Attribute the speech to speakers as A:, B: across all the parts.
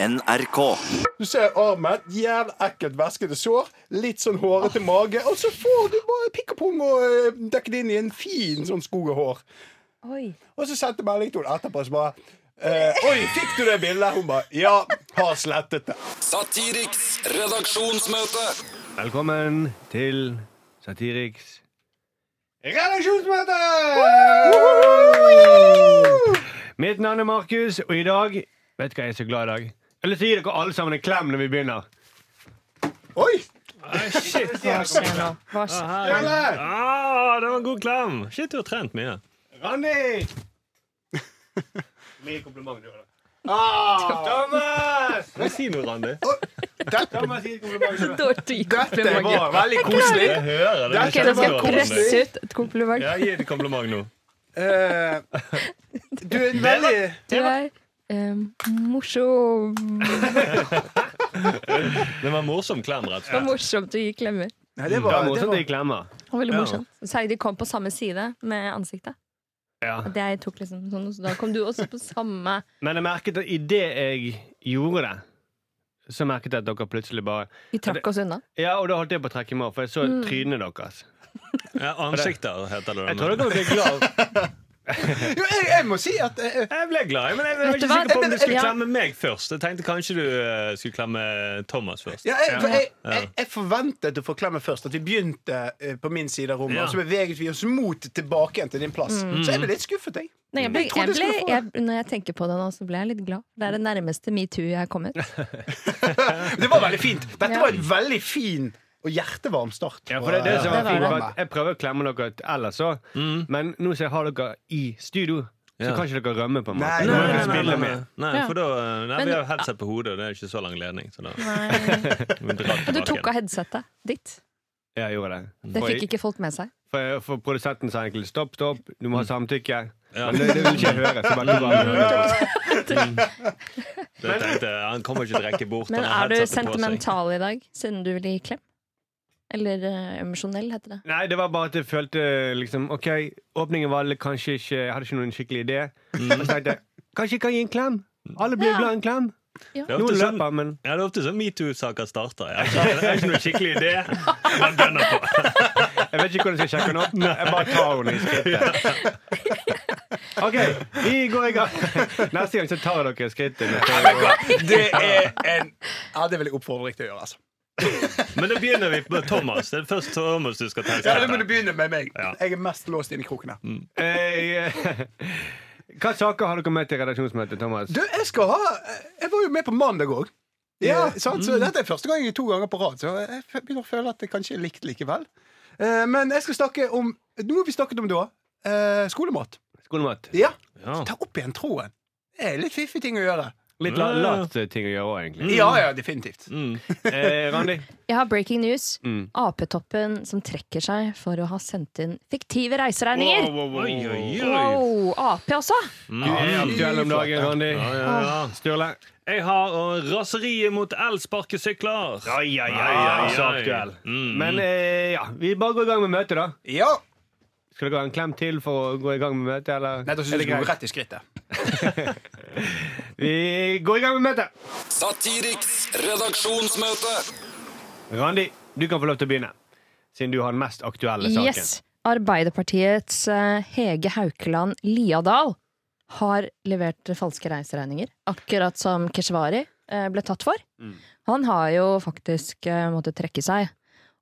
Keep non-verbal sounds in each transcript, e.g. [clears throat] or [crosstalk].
A: NRK.
B: Du ser armen, jævlig ekkelt væskete sår, litt sånn hårete mage, og så får du bare pikk og pung og eh, dekket inn i en fin sånn skog og hår.
C: Oi.
B: Og så sendte melding til henne etterpå så bare eh, Oi, fikk du det bildet? Hun bare Ja, har slettet det.
A: Satiriks redaksjonsmøte.
D: Velkommen til Satiriks
B: Redaksjonsmøte!
D: Mitt navn er Markus, og i dag Vet du hva jeg er så glad i dag? Jeg så lyst til å gi dere alle sammen en klem når vi begynner.
B: Oi!
E: Shit.
C: Hva skjer nå? Hva skjer?
E: Ah, det var en god klem. Shit, du har trent mye.
D: Randi! [laughs] Mye komplimenter du. har.
B: Ah,
D: Thomas!
E: Hva sier du, Randi?
D: Thomas, gir kompliment.
C: Dårlig
B: dette
C: kompliment.
B: var veldig koselig.
E: Jeg hører det.
B: Det
C: Ok, da skal jeg presse ut et kompliment.
E: Ja, Gi et kompliment nå.
B: Eh, du er en veldig
C: Du er eh, morsom. [laughs]
E: Det var morsom klem, rett og slett.
C: Det var morsomt å gi klemmer.
B: Nei, det
D: Det
B: var,
D: var
B: det
D: morsomt å gi klemmer.
C: Det var veldig morsomt. Særlig de kom på samme side med ansiktet.
D: Ja.
C: At jeg tok liksom sånn, så da kom du også på samme
D: Men jeg merket at idet jeg gjorde det, så merket jeg at dere plutselig bare
C: Vi trakk oss unna.
D: Ja, og da holdt jeg på å trekke meg opp, for jeg så
C: Mm.
D: trynene deres.
E: Ja, ansikter heter det.
D: Jeg tror dere ble glad. [laughs]
B: jo, jeg, jeg må si at eh,
E: Jeg ble glad, men jeg var ikke sikker på om du skulle
C: Ja.
E: klemme meg først. Jeg tenkte kanskje du eh, skulle klemme Thomas først.
B: ja, jeg, for jeg, jeg, jeg forventet å få klemme først. At vi begynte eh, på min side av rommet,
E: Ja.
B: og så beveget vi oss mot tilbake igjen til din plass. Så jeg ble litt skuffet, jeg.
C: Nei, jeg ble,
B: Jeg
C: jeg
B: jeg
C: ble, jeg, når jeg tenker på det nå, så ble jeg litt glad. Det er det nærmeste metoo jeg er kommet. [laughs]
B: Det var veldig fint. Dette
C: Ja.
B: var en veldig fin og hjertevarm start.
D: Ja, for det, det som var
C: var
D: fint, var at jeg prøver å klemme dere ellers òg, men nå som jeg har dere i studio, så kan ikke dere rømme, på en måte.
B: Nei, nei, nei, nei,
E: nei, nei, for da eh, nei, Vi har headset på hodet, og det er ikke så lang ledning. Så da [laughs]
C: du tok av headsetet ditt.
D: Ja, jeg gjorde det.
C: Det fikk ikke folk med seg.
D: for, for produsenten sa egentlig stopp, stopp, du må ha samtykke.
E: Ja.
D: Men det, det vil ikke jeg høre. Så bare, bare høre. [laughs]
E: Det tenkte Han kommer ikke til å rekke bort.
C: Men er du sentimental i dag, siden du vil gi klem? Eller uh, emosjonell, heter det.
D: Nei, det var bare at jeg følte liksom OK, åpningen var kanskje ikke Jeg hadde ikke noen skikkelig idé. Og så tenkte jeg kanskje jeg kan gi en klem? Alle blir
C: Ja.
D: glad i en klem.
C: Ja.
E: Det er
D: Noen
E: ofte sånn,
D: løper, men
E: ja, det er ofte sånn metoo-saker starter. [laughs] Jeg har ikke, ikke noen skikkelig idé. Jeg gønner på. [laughs]
D: jeg vet ikke hvordan jeg skal sjekke den opp. Jeg bare tar henne i skrittet. OK, vi går i gang. Neste gang så tar dere skrittet.
B: Det er en Ja, det vil jeg oppfordre deg til å gjøre, altså. [laughs]
E: Men da begynner vi med Thomas. Det er først Thomas du skal teste.
B: Ja, det må du begynne med meg.
E: Ja.
B: Jeg er mest låst inn i kroken her. [laughs]
D: Eh, Hva saker har dere med til redaksjonsmøtet, Thomas?
B: Du, jeg skal ha Jeg var jo med på mandag òg. Ja, sant? Så dette er første gang jeg to ganger på rad, så jeg begynner å føle at det kanskje er likt likevel. Eh, Men jeg skal snakke om noe vi snakket om da. Eh, skolemat.
D: Skolemat.
B: Ja,
E: Ja.
B: ta opp igjen tråden. Det er litt fiffig ting å gjøre.
D: Litt la- lat ting å gjøre òg, egentlig.
B: Ja, ja, definitivt.
E: Mm.
D: Eh, Randi?
C: Jeg har breaking news.
D: Mm.
C: Ap-toppen som trekker seg for å ha sendt inn fiktive reiseregninger.
E: Oi, oi, oi.
C: Wow, Ap også!
D: Du er aktuell om dagen, Randi.
E: Ja, ja, ja.
D: Sturle?
E: Jeg har uh, raseriet mot elsparkesykler.
D: Ja, ja,
E: Ai,
D: Så
E: ai.
D: aktuell.
E: Mm.
D: Men eh, ja, vi bare går i gang med møtet, da.
B: Ja.
D: Skal dere ha en klem til for å gå i gang med møtet, eller?
B: Nei, da syns
D: Er
B: jeg vi skal rett i skrittet. [laughs]
D: Vi går i gang med møtet.
A: Satiriks redaksjonsmøte.
D: Randi, du kan få lov til å begynne. Siden du har den mest aktuelle saken.
C: Yes. Arbeiderpartiets eh, Hege Haukeland Liadal har levert falske reiseregninger. Akkurat som Keshvari eh, ble tatt for.
D: Mm.
C: Han har jo faktisk eh, måttet trekke seg.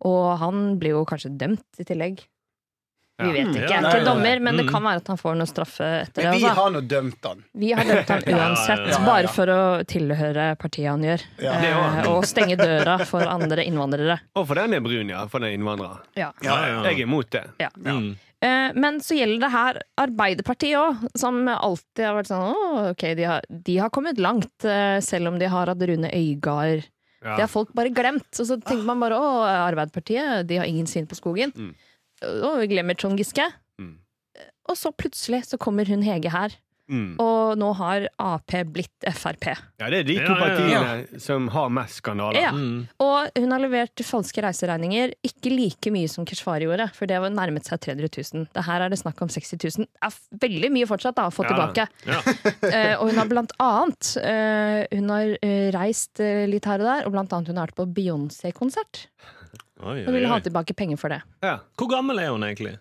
C: Og han blir jo kanskje dømt i tillegg. Vi vet ikke. Jeg er ikke dommer, men det
E: Mm.
C: kan være at han får noe straffe etter det.
B: Men vi har nå dømt han.
C: Vi har dømt han [laughs] uansett, bare for å tilhøre partiet han gjør. Eh, og stenge døra for andre innvandrere.
D: Og for den er brun, ja. For den er innvandrer.
C: Ja.
D: Jeg er imot det.
E: Mm.
C: Eh, Men så gjelder det her Arbeiderpartiet òg, som alltid har vært sånn Å, ok, de har, de har kommet langt, eh, selv om de har hatt Rune Øygard.
D: Ja.
C: Det har folk bare glemt. Og så tenker man bare å, Arbeiderpartiet, de har ingen syn på skogen.
D: Mm.
C: Og vi glemmer Trond Giske.
D: Mm.
C: Og så plutselig så kommer hun Hege her
D: Mm.
C: og nå har Ap blitt Frp.
D: Ja, det er de
E: Ja,
D: to
E: ja, ja.
D: partiene som har mest skandaler.
C: Ja.
E: Mm.
C: Og hun har levert falske reiseregninger, ikke like mye som Keshvari gjorde, for det var nærmet seg 300 000. Det her er det snakk om 60 000. Det er veldig mye fortsatt da, å få
D: Ja.
C: tilbake.
E: Ja. [laughs]
C: Eh, og hun har blant annet uh, Hun har uh, reist litt her og der, og blant annet hun har vært på Beyoncé-konsert.
E: Oi,
C: Og
E: oi,
C: ville ha
E: oi.
C: tilbake penger for det.
D: Ja.
E: Hvor gammel er hun egentlig?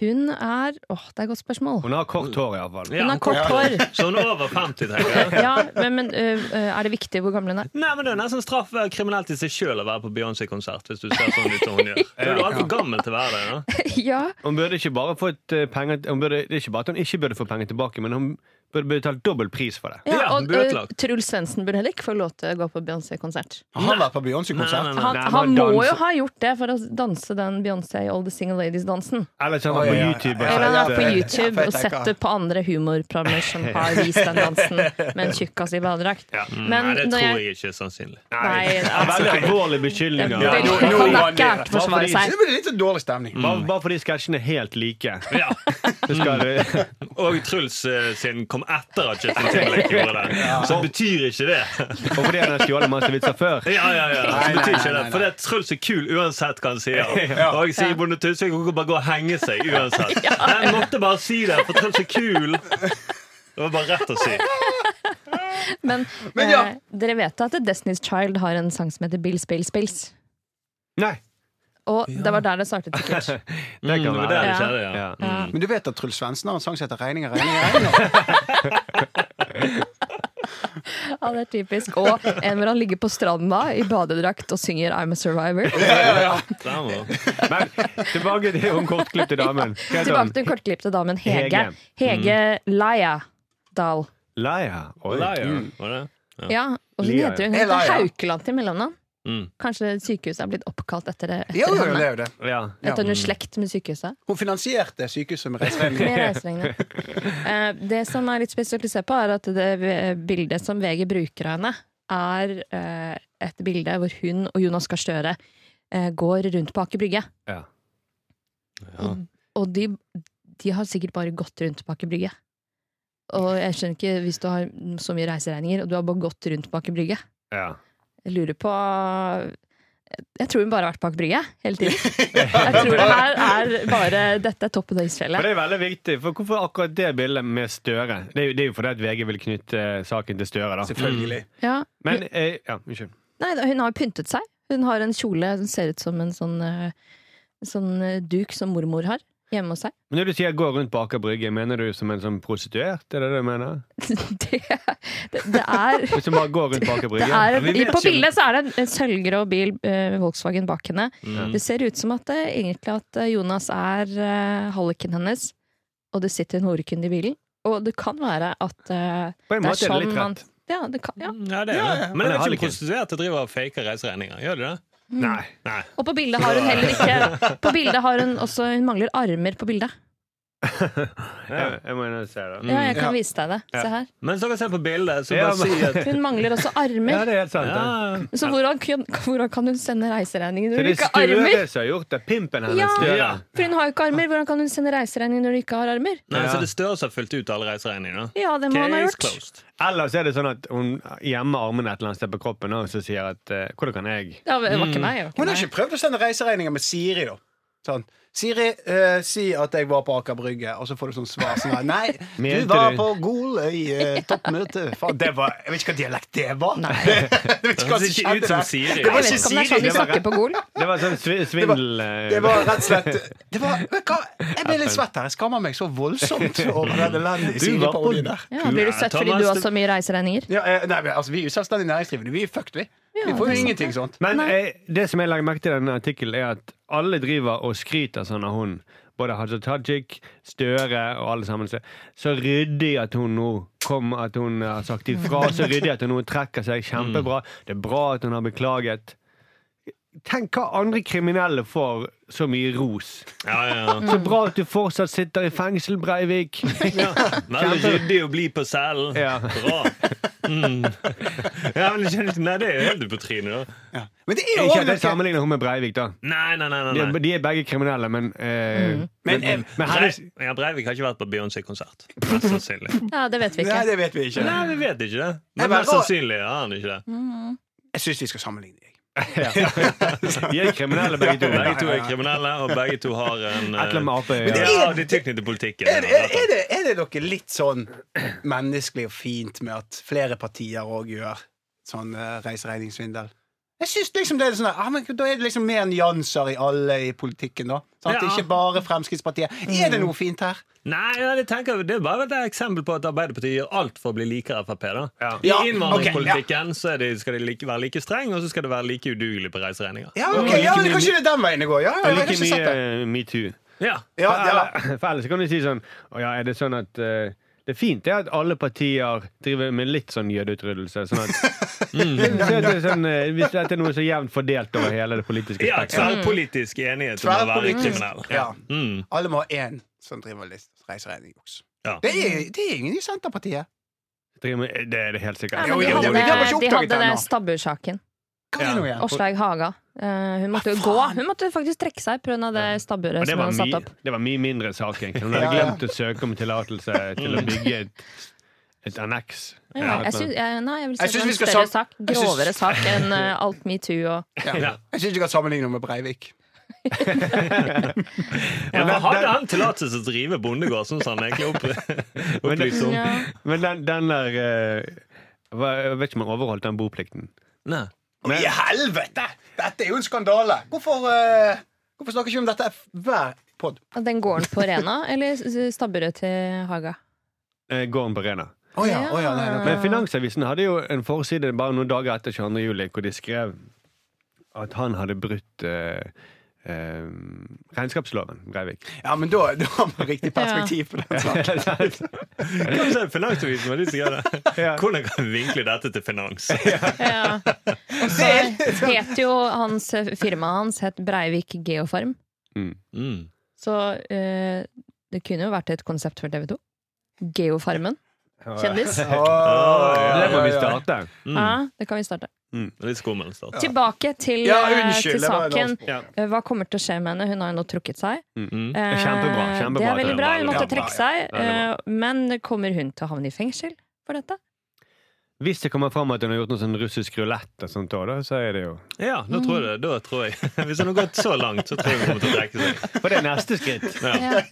C: Hun er Åh, det er et godt spørsmål.
D: Hun har kort hår, iallfall.
E: Ja,
C: Hun har kort hår.
E: Så hun er over 50, tenker jeg. [laughs]
C: Ja, men, men øh, øh, er det viktig hvor gammel hun er?
E: Nei, men Det er nesten straff være kriminelt i seg sjøl å være på Beyoncé-konsert. Hvis du ser sånn ut som hun gjør. [laughs] Da er du altfor gammel til å være det. Ja? [laughs]
C: Ja,
D: Hun burde ikke bare fått eh, penger hun burde, Det er ikke bare at hun ikke burde få penger tilbake, men hun burde betalt dobbel pris for det.
C: ja og øh, Truls Svendsen burde heller ikke få lov til å gå på Beyoncé-konsert.
B: Han har vært på Beyoncé-konsert.
C: Han, han må jo ha gjort det for å danse den Beyoncé All the Single Ladies-dansen.
D: Eller han var på. YouTube. og
C: Eller han
B: ja,
C: er på
D: eh,
C: YouTube
B: Ja,
C: og sett det på andre humorprogrammer som har vist den dansen med en tjukkas i badedrakt.
E: Ja.
C: Men
E: Nei, det tror
C: jeg-
E: jeg ikke er sannsynlig.
C: Nei,
D: det er
C: altså,
D: veldig alvorlige
C: det
D: beskyldninger.
C: Ja,
B: var
C: ikke
B: det- blir litt så dårlig stemning.
D: Bare, bare fordi sketsjene er helt like.
E: Ja. [laughs] Og Truls sin sin kom etter at Justin Timberlake [laughs] gjorde det. Så betyr ikke det.
D: og fordi han har stjålet masse vitser før.
E: Ja, ja, ja. Så betyr ikke det. For det er Truls er kul uansett hva han sier. [laughs] Og jeg sier Bonde Tusvik kan bare gå og henge seg uansett. [laughs] Jeg måtte bare si det, for Truls er kul. Det var bare rett å si.
C: Men,
B: Men ja.
C: eh, dere vet at Destiny's Child har en sang som heter Bill Spill Spills.
D: Nei,
C: Og det var der det startet, sikkert. [laughs]
D: det kan
E: Mm, det
D: være.
E: det skjedde, ja.
D: Ja.
C: Ja.
B: Men du vet at Truls Svendsen har en sang som heter 'Regninger, regninger'? regninger. [laughs]
C: Ja, det er typisk. Og en hvor han ligger på stranda i badedrakt og synger I'm a Survivor.
E: Ja,
D: Men tilbake til hun kortklipte damen.
C: Tilbake til hun kortklipte damen Hege.
D: Hege.
C: mm. Laia Dahl.
D: Laia. Oi.
E: Liar, var det?
C: Ja, og så heter hun,
B: ja. Laia.
C: Haukeland til mellomnavn.
E: Mm.
C: Kanskje sykehuset er blitt oppkalt etter, det, etter
B: jo, det er jo det.
D: Ja.
C: Etter hun slekt med sykehuset.
B: Hun finansierte sykehuset med reiseregninger.
C: Med. Eh, Det som er litt spesielt å se på, er at det bildet som VG bruker av henne, er eh, et bilde hvor hun og Jonas Gahr Støre eh, går rundt på Aker Brygge.
D: Ja.
E: Ja.
C: Og de, de har sikkert bare gått rundt på Aker Brygge. Og jeg skjønner ikke, hvis du har så mye reiseregninger, og du har bare gått rundt på Aker Brygge
D: ja.
C: Jeg lurer på Jeg tror hun bare har vært bak Brygge hele tiden. [laughs] Jeg tror det her er bare Dette er toppen av
D: For
C: isfjellet.
D: det er veldig viktig. For Hvorfor akkurat det bildet med Støre? Det er jo, det er jo fordi at VG vil knytte eh, saken til Støre. da
B: Selvfølgelig.
C: Ja.
D: Men eh, ja, unnskyld.
C: Nei, hun har pyntet seg. Hun har en kjole som ser ut som en sånn, eh, sånn eh, duk som mormor har hjemme hos seg.
D: Men når du sier 'gå rundt på Aker Brygge', mener du som en sånn prostituert? Er det det du mener? [laughs]
C: Det, det, det er
D: Hvis du bare går rundt på Aker Brygge?
C: er,
E: Ja,
C: på bildet så er det en- en sølvgrå bil, eh, Volkswagen, bak henne.
E: Mm.
C: Det ser ut som at det, egentlig at eh, Jonas er uh, halliken hennes, og det sitter en horekunde i bilen. Og det kan være at eh,
D: På en
C: det er
D: måte er det
C: sånn
D: rett.
C: man. Ja, det kan, ja.
E: Ja, det er det.
B: ja.
E: Men vet
D: jeg
E: ikke prostituert prostituerte driver og faker reiseregninger. Gjør de det?
D: Nei.
E: Nei.
C: Og på bildet har hun heller ikke [laughs] På bildet har hun også Hun mangler armer på bildet.
D: Jeg, jeg må inn og se det.
C: Ja, jeg kan
B: Ja.
C: vise deg det. Se her.
E: Mens dere ser på bildet, så
D: Ja,
E: bare si at
C: Hun mangler også armer.
D: Ja, det er helt sant. det.
E: ja,
C: Så hvordan, kan- hvordan kan hun sende reiseregninger når hun ikke
D: er
C: har armer?
D: Støre som har gjort det. Pimpen hennes.
C: Ja.
E: Ja.
C: For hun har jo ikke armer. Hvordan kan hun sende reiseregninger når hun ikke har armer?
E: Nei,
D: Ja.
E: Så det er Støre som har fylt ut alle reiseregningene?
C: Ja, det må hun ha gjort.
E: closed.
D: Ellers er det sånn at hun gjemmer armene et eller annet sted på kroppen og så sier at uh, 'hvordan kan jeg'?
C: Ja, det var ikke meg. det var ikke
B: Hun har ikke prøvd å sende reiseregninger med Siri, da. Sånn. Siri, eh, si at jeg var på Aker Brygge, og så får du sånn svar sånn her. Nei, [laughs] du var på Goløy eh, [laughs] toppmøte. Faen, det var Jeg vet ikke hva dialekt det var.
C: Nei. [laughs]
B: jeg vet
E: Det
B: ikke hva
E: høres
B: som
E: ikke ut
B: skjedde
E: som
B: der.
E: Siri.
B: Det var ikke
C: ikke det er
B: Siri.
C: sånn
B: Det var,
C: snakker på Gol.
D: Det var sånn svi- svindel... eh,
B: det var rett og slett det var? Jeg ble litt svett her. Jeg skammer meg så voldsomt over den elendige
D: Du var på-
B: Siri-parodien der.
C: Ja, blir du svett fordi du har så mye reiseregninger?
B: Ja, eh, nei, altså, vi er jo selvstendig næringsdrivende. Vi er fucked, vi. Vi får jo ingenting sånt.
D: Men eh, det som jeg legger merke til i denne artikkelen, er at alle driver og skryter sånn av hun. Både Haja Tajik, Støre og alle sammen. Så, så ryddig at hun nå kom, at hun har sagt ifra. Så ryddig at hun nå trekker seg. Kjempebra. Det er bra at hun har beklaget. Tenk hva andre kriminelle får så mye ros.
E: Ja, ja, ja.
D: Så bra at du fortsatt sitter i fengsel, Breivik. [laughs]
E: ja. Veldig ryddig å bli på cellen.
D: Ja.
E: Bra. Mm. Ja, men, jeg nei, det er jo helt på trynet, da.
B: Men det er jo
D: Ikke at jeg sammenligner hun med Breivik, da.
E: Nei, nei, nei. nei,
D: De, de er begge kriminelle, men eh,
B: Men,
D: Men,
B: eh,
D: men hennes
E: Brei- ja, Breivik har ikke vært på Beyoncé-konsert. Mest sannsynlig. [laughs]
C: Ja, det vet vi
B: Nei, det vet vi ikke.
E: Nei, vi vet ikke det. Men mest sannsynlig har han ikke det.
B: Jeg syns vi skal sammenligne. jeg. [laughs]
D: De er kriminelle, begge to.
E: Begge to er kriminelle, og begge to har en
B: det
D: Ja.
E: De tilknyttet politikken.
B: Er, det- er, er, det, er det noe litt sånn menneskelig og fint med at flere partier òg gjør sånn uh, reiseregningssvindel? Jeg synes liksom det er sånn ah, men Da er det liksom mer nyanser i alle i politikken, da. Sant?
E: Ja.
B: Ikke bare Fremskrittspartiet. Er det noe fint her?
E: Nei, ja, jeg tenker, Det er bare et eksempel på at Arbeiderpartiet gjør alt for å bli likere Frp. da.
D: Ja.
E: I
B: Ja,
E: så er det, skal de like, være like streng, og så skal det være like udugelig på reiseregninger.
B: Ja, okay, ja, det, kanskje det er den veien det går. Ja, jeg har
D: like mye
B: det.
D: eh, metoo.
E: Ja.
B: Ja,
D: For,
B: ja.
D: eller- for ellers kan du si sånn Å ja, er det sånn at eh, Det er fint det at alle partier driver med litt sånn jødeutryddelse. Sånn at, [laughs] Så at det er sånn, eh, hvis dette er noe så jevnt fordelt over hele det politiske
E: ja. Tverrpolitisk enighet om å være kriminell.
B: Ja.
E: Mm.
B: Alle må ha én som driver litt reiseregningjuks.
E: Ja.
B: Det, er, det er ingen i Senterpartiet.
D: Det er det helt sikkert.
C: Ja, de hadde, de hadde
B: ennå.
C: stabbursaken.
B: Hva er det nå igjen?
C: Åslaug Haga. Eh, hun måtte jo gå. Hun måtte faktisk trekke seg pga. det stabburet som
D: var,
C: satt opp.
D: det var mye mindre sak, egentlig. Hun hadde glemt å søke om tillatelse til å bygge et, et anneks.
C: Ja, jeg, syns,
B: vi
C: en
B: skal
C: større sak.
B: grovere synes-
C: sak enn uh, alt metoo og
B: Ja.
E: Ja.
B: Jeg syns vi kan sammenligne noe med Breivik. [laughs]
E: Ja, men hadde han tillatelse til å drive bondegård, syns han egentlig opp, [laughs] opplyste om?
D: Men den, den der uh, Jeg vet ikke om han overholdt den boplikten.
E: Nei.
B: Å, I helvete! Dette er jo en skandale! Hvorfor, uh, hvorfor snakker ikke om dette hver pod?
C: går Den gården på Rena, eller stabburet til Haga?
D: Eh, Gården på Rena.
B: Oh, ja, Oh, ja, nei, nei.
D: Men Finansavisen hadde jo en forside bare noen dager etter 22. juli hvor de skrev at han hadde brutt eh, eh, regnskapsloven, Breivik.
B: Ja, men da, da har man riktig perspektiv på den saken. [laughs]
E: Finansavisen? Var de som gjør det? Hvordan kan vi vinkle dette til finans? [laughs]
C: Ja. Og så het jo hans firmaet hans het Breivik Geofarm.
E: Mm.
C: Så eh, det kunne jo vært et konsept for TV 2. Geofarmen. Kjendis. [laughs]
D: Det må vi starte. Mm.
C: Ja, det kan vi starte.
E: Litt skummel start.
C: Tilbake til,
B: Ja,
C: eh,
B: unnskyld,
C: til saken.
D: Ja.
C: Eh, Hva kommer til å skje med henne? Hun har jo nå trukket seg.
E: Mm.
C: -hmm.
D: Kjempebra, kjempebra.
C: Det er veldig bra. Hun måtte trekke seg. Men kommer hun til å havne i fengsel for dette?
D: Hvis det kommer fram at hun har gjort noe sånn russisk rulett, og sånt, også, da, så er det jo
E: Ja, da tror jeg det. Da tror jeg. [laughs] Hvis hun har gått så langt, så tror jeg hun kommer til å trekke seg.
D: For det er neste skritt.
E: Ja.
C: Ja.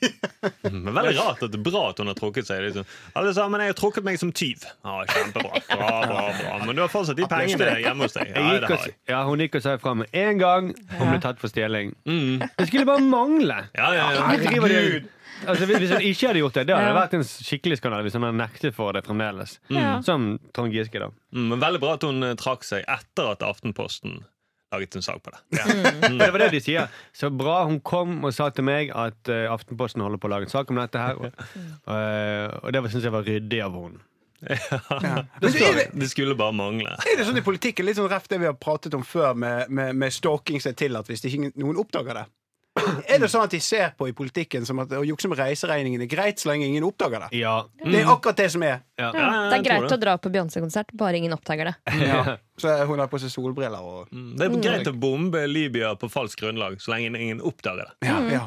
E: Men veldig rart at det er bra at hun har trukket seg. Liksom. Alle sammen jeg har trukket meg som tyv. Ja, kjempebra. Bra, bra, bra. Men du har fortsatt de pengene hjemme hos deg. Ja, det har jeg.
D: ja, hun gikk og sa ifra med en gang hun ble tatt for stjeling.
E: Mm.
D: Det skulle bare mangle!
E: Ja, ja, ja.
D: De- Altså, hvis hun ikke hadde gjort det, det hadde
C: Ja.
D: vært en skikkelig skandale hvis hun hadde nektet for det fremdeles.
C: Ja.
D: Som Trond Giske, da.
E: Mm, Men veldig bra at hun eh, trakk seg etter at Aftenposten laget en sak på det.
C: Mm. [laughs]
D: Det var det de sier. Så bra hun kom og sa til meg at uh, Aftenposten holder på å lage en sak om dette her. Og, uh, [laughs] og det syns jeg var ryddig av henne.
B: Ja. [laughs]
E: Det skulle,
B: det,
E: det skulle bare mangle.
B: er det sånn i politikken, litt sånn ref det vi har pratet om før, med, med, med stalking seg til at hvis ikke noen oppdager det? Er det sånn at de ser på i politikken som at å jukse med reiseregningen er greit så lenge ingen oppdager det?
D: Ja.
B: Det er akkurat det som er.
D: ja.
C: Ja,
E: Ja,
C: det er greit
E: det.
C: å dra på Beyoncé-konsert, bare ingen oppdager det. [laughs]
B: Ja. Så hun har på seg solbriller og
E: Mm, Det er greit å bombe Libya på falskt grunnlag så lenge ingen oppdager det.
B: Ja, ja.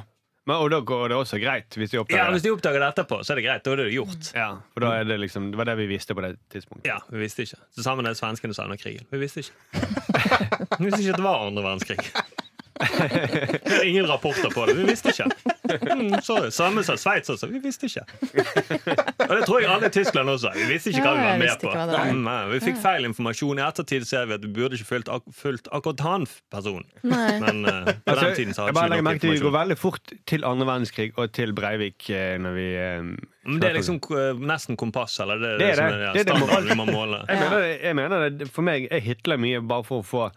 D: Men, og da går det også greit, hvis de
E: Ja,
D: oppdager
E: Hvis
D: det.
E: de oppdager det etterpå, så er det greit. Da er det gjort.
D: Ja, for da er det liksom Det var det vi visste på det tidspunktet.
E: Ja, vi visste ikke. Så sammen med svenskene som under krigen. Vi visste ikke. [laughs] Vi visste ikke at det var andre verdenskrig. Det [laughs] er ingen rapporter på det. Vi visste ikke. Mm, sorry. Samme som Sveits også. Vi visste ikke. Og det tror jeg alle i Tyskland også. Vi visste ikke hva vi var med på.
C: det.
E: Mm, vi fikk feil informasjon. I ettertid ser vi at vi burde ikke fulgt, ak fulgt akkurat han personen. Men uh, på
D: Altså,
E: den tiden så
D: jeg
E: hadde
D: bare legger
E: ikke
D: merke til Vi går veldig fort til andre verdenskrig og til Breivik eh, når vi
E: um, det er liksom nesten kompass, eller det,
D: Det er
E: det,
D: det.
E: er
D: Det er det
E: standarden vi må måle.
D: Jeg mener, det, jeg mener det, For meg er Hitler mye bare for å få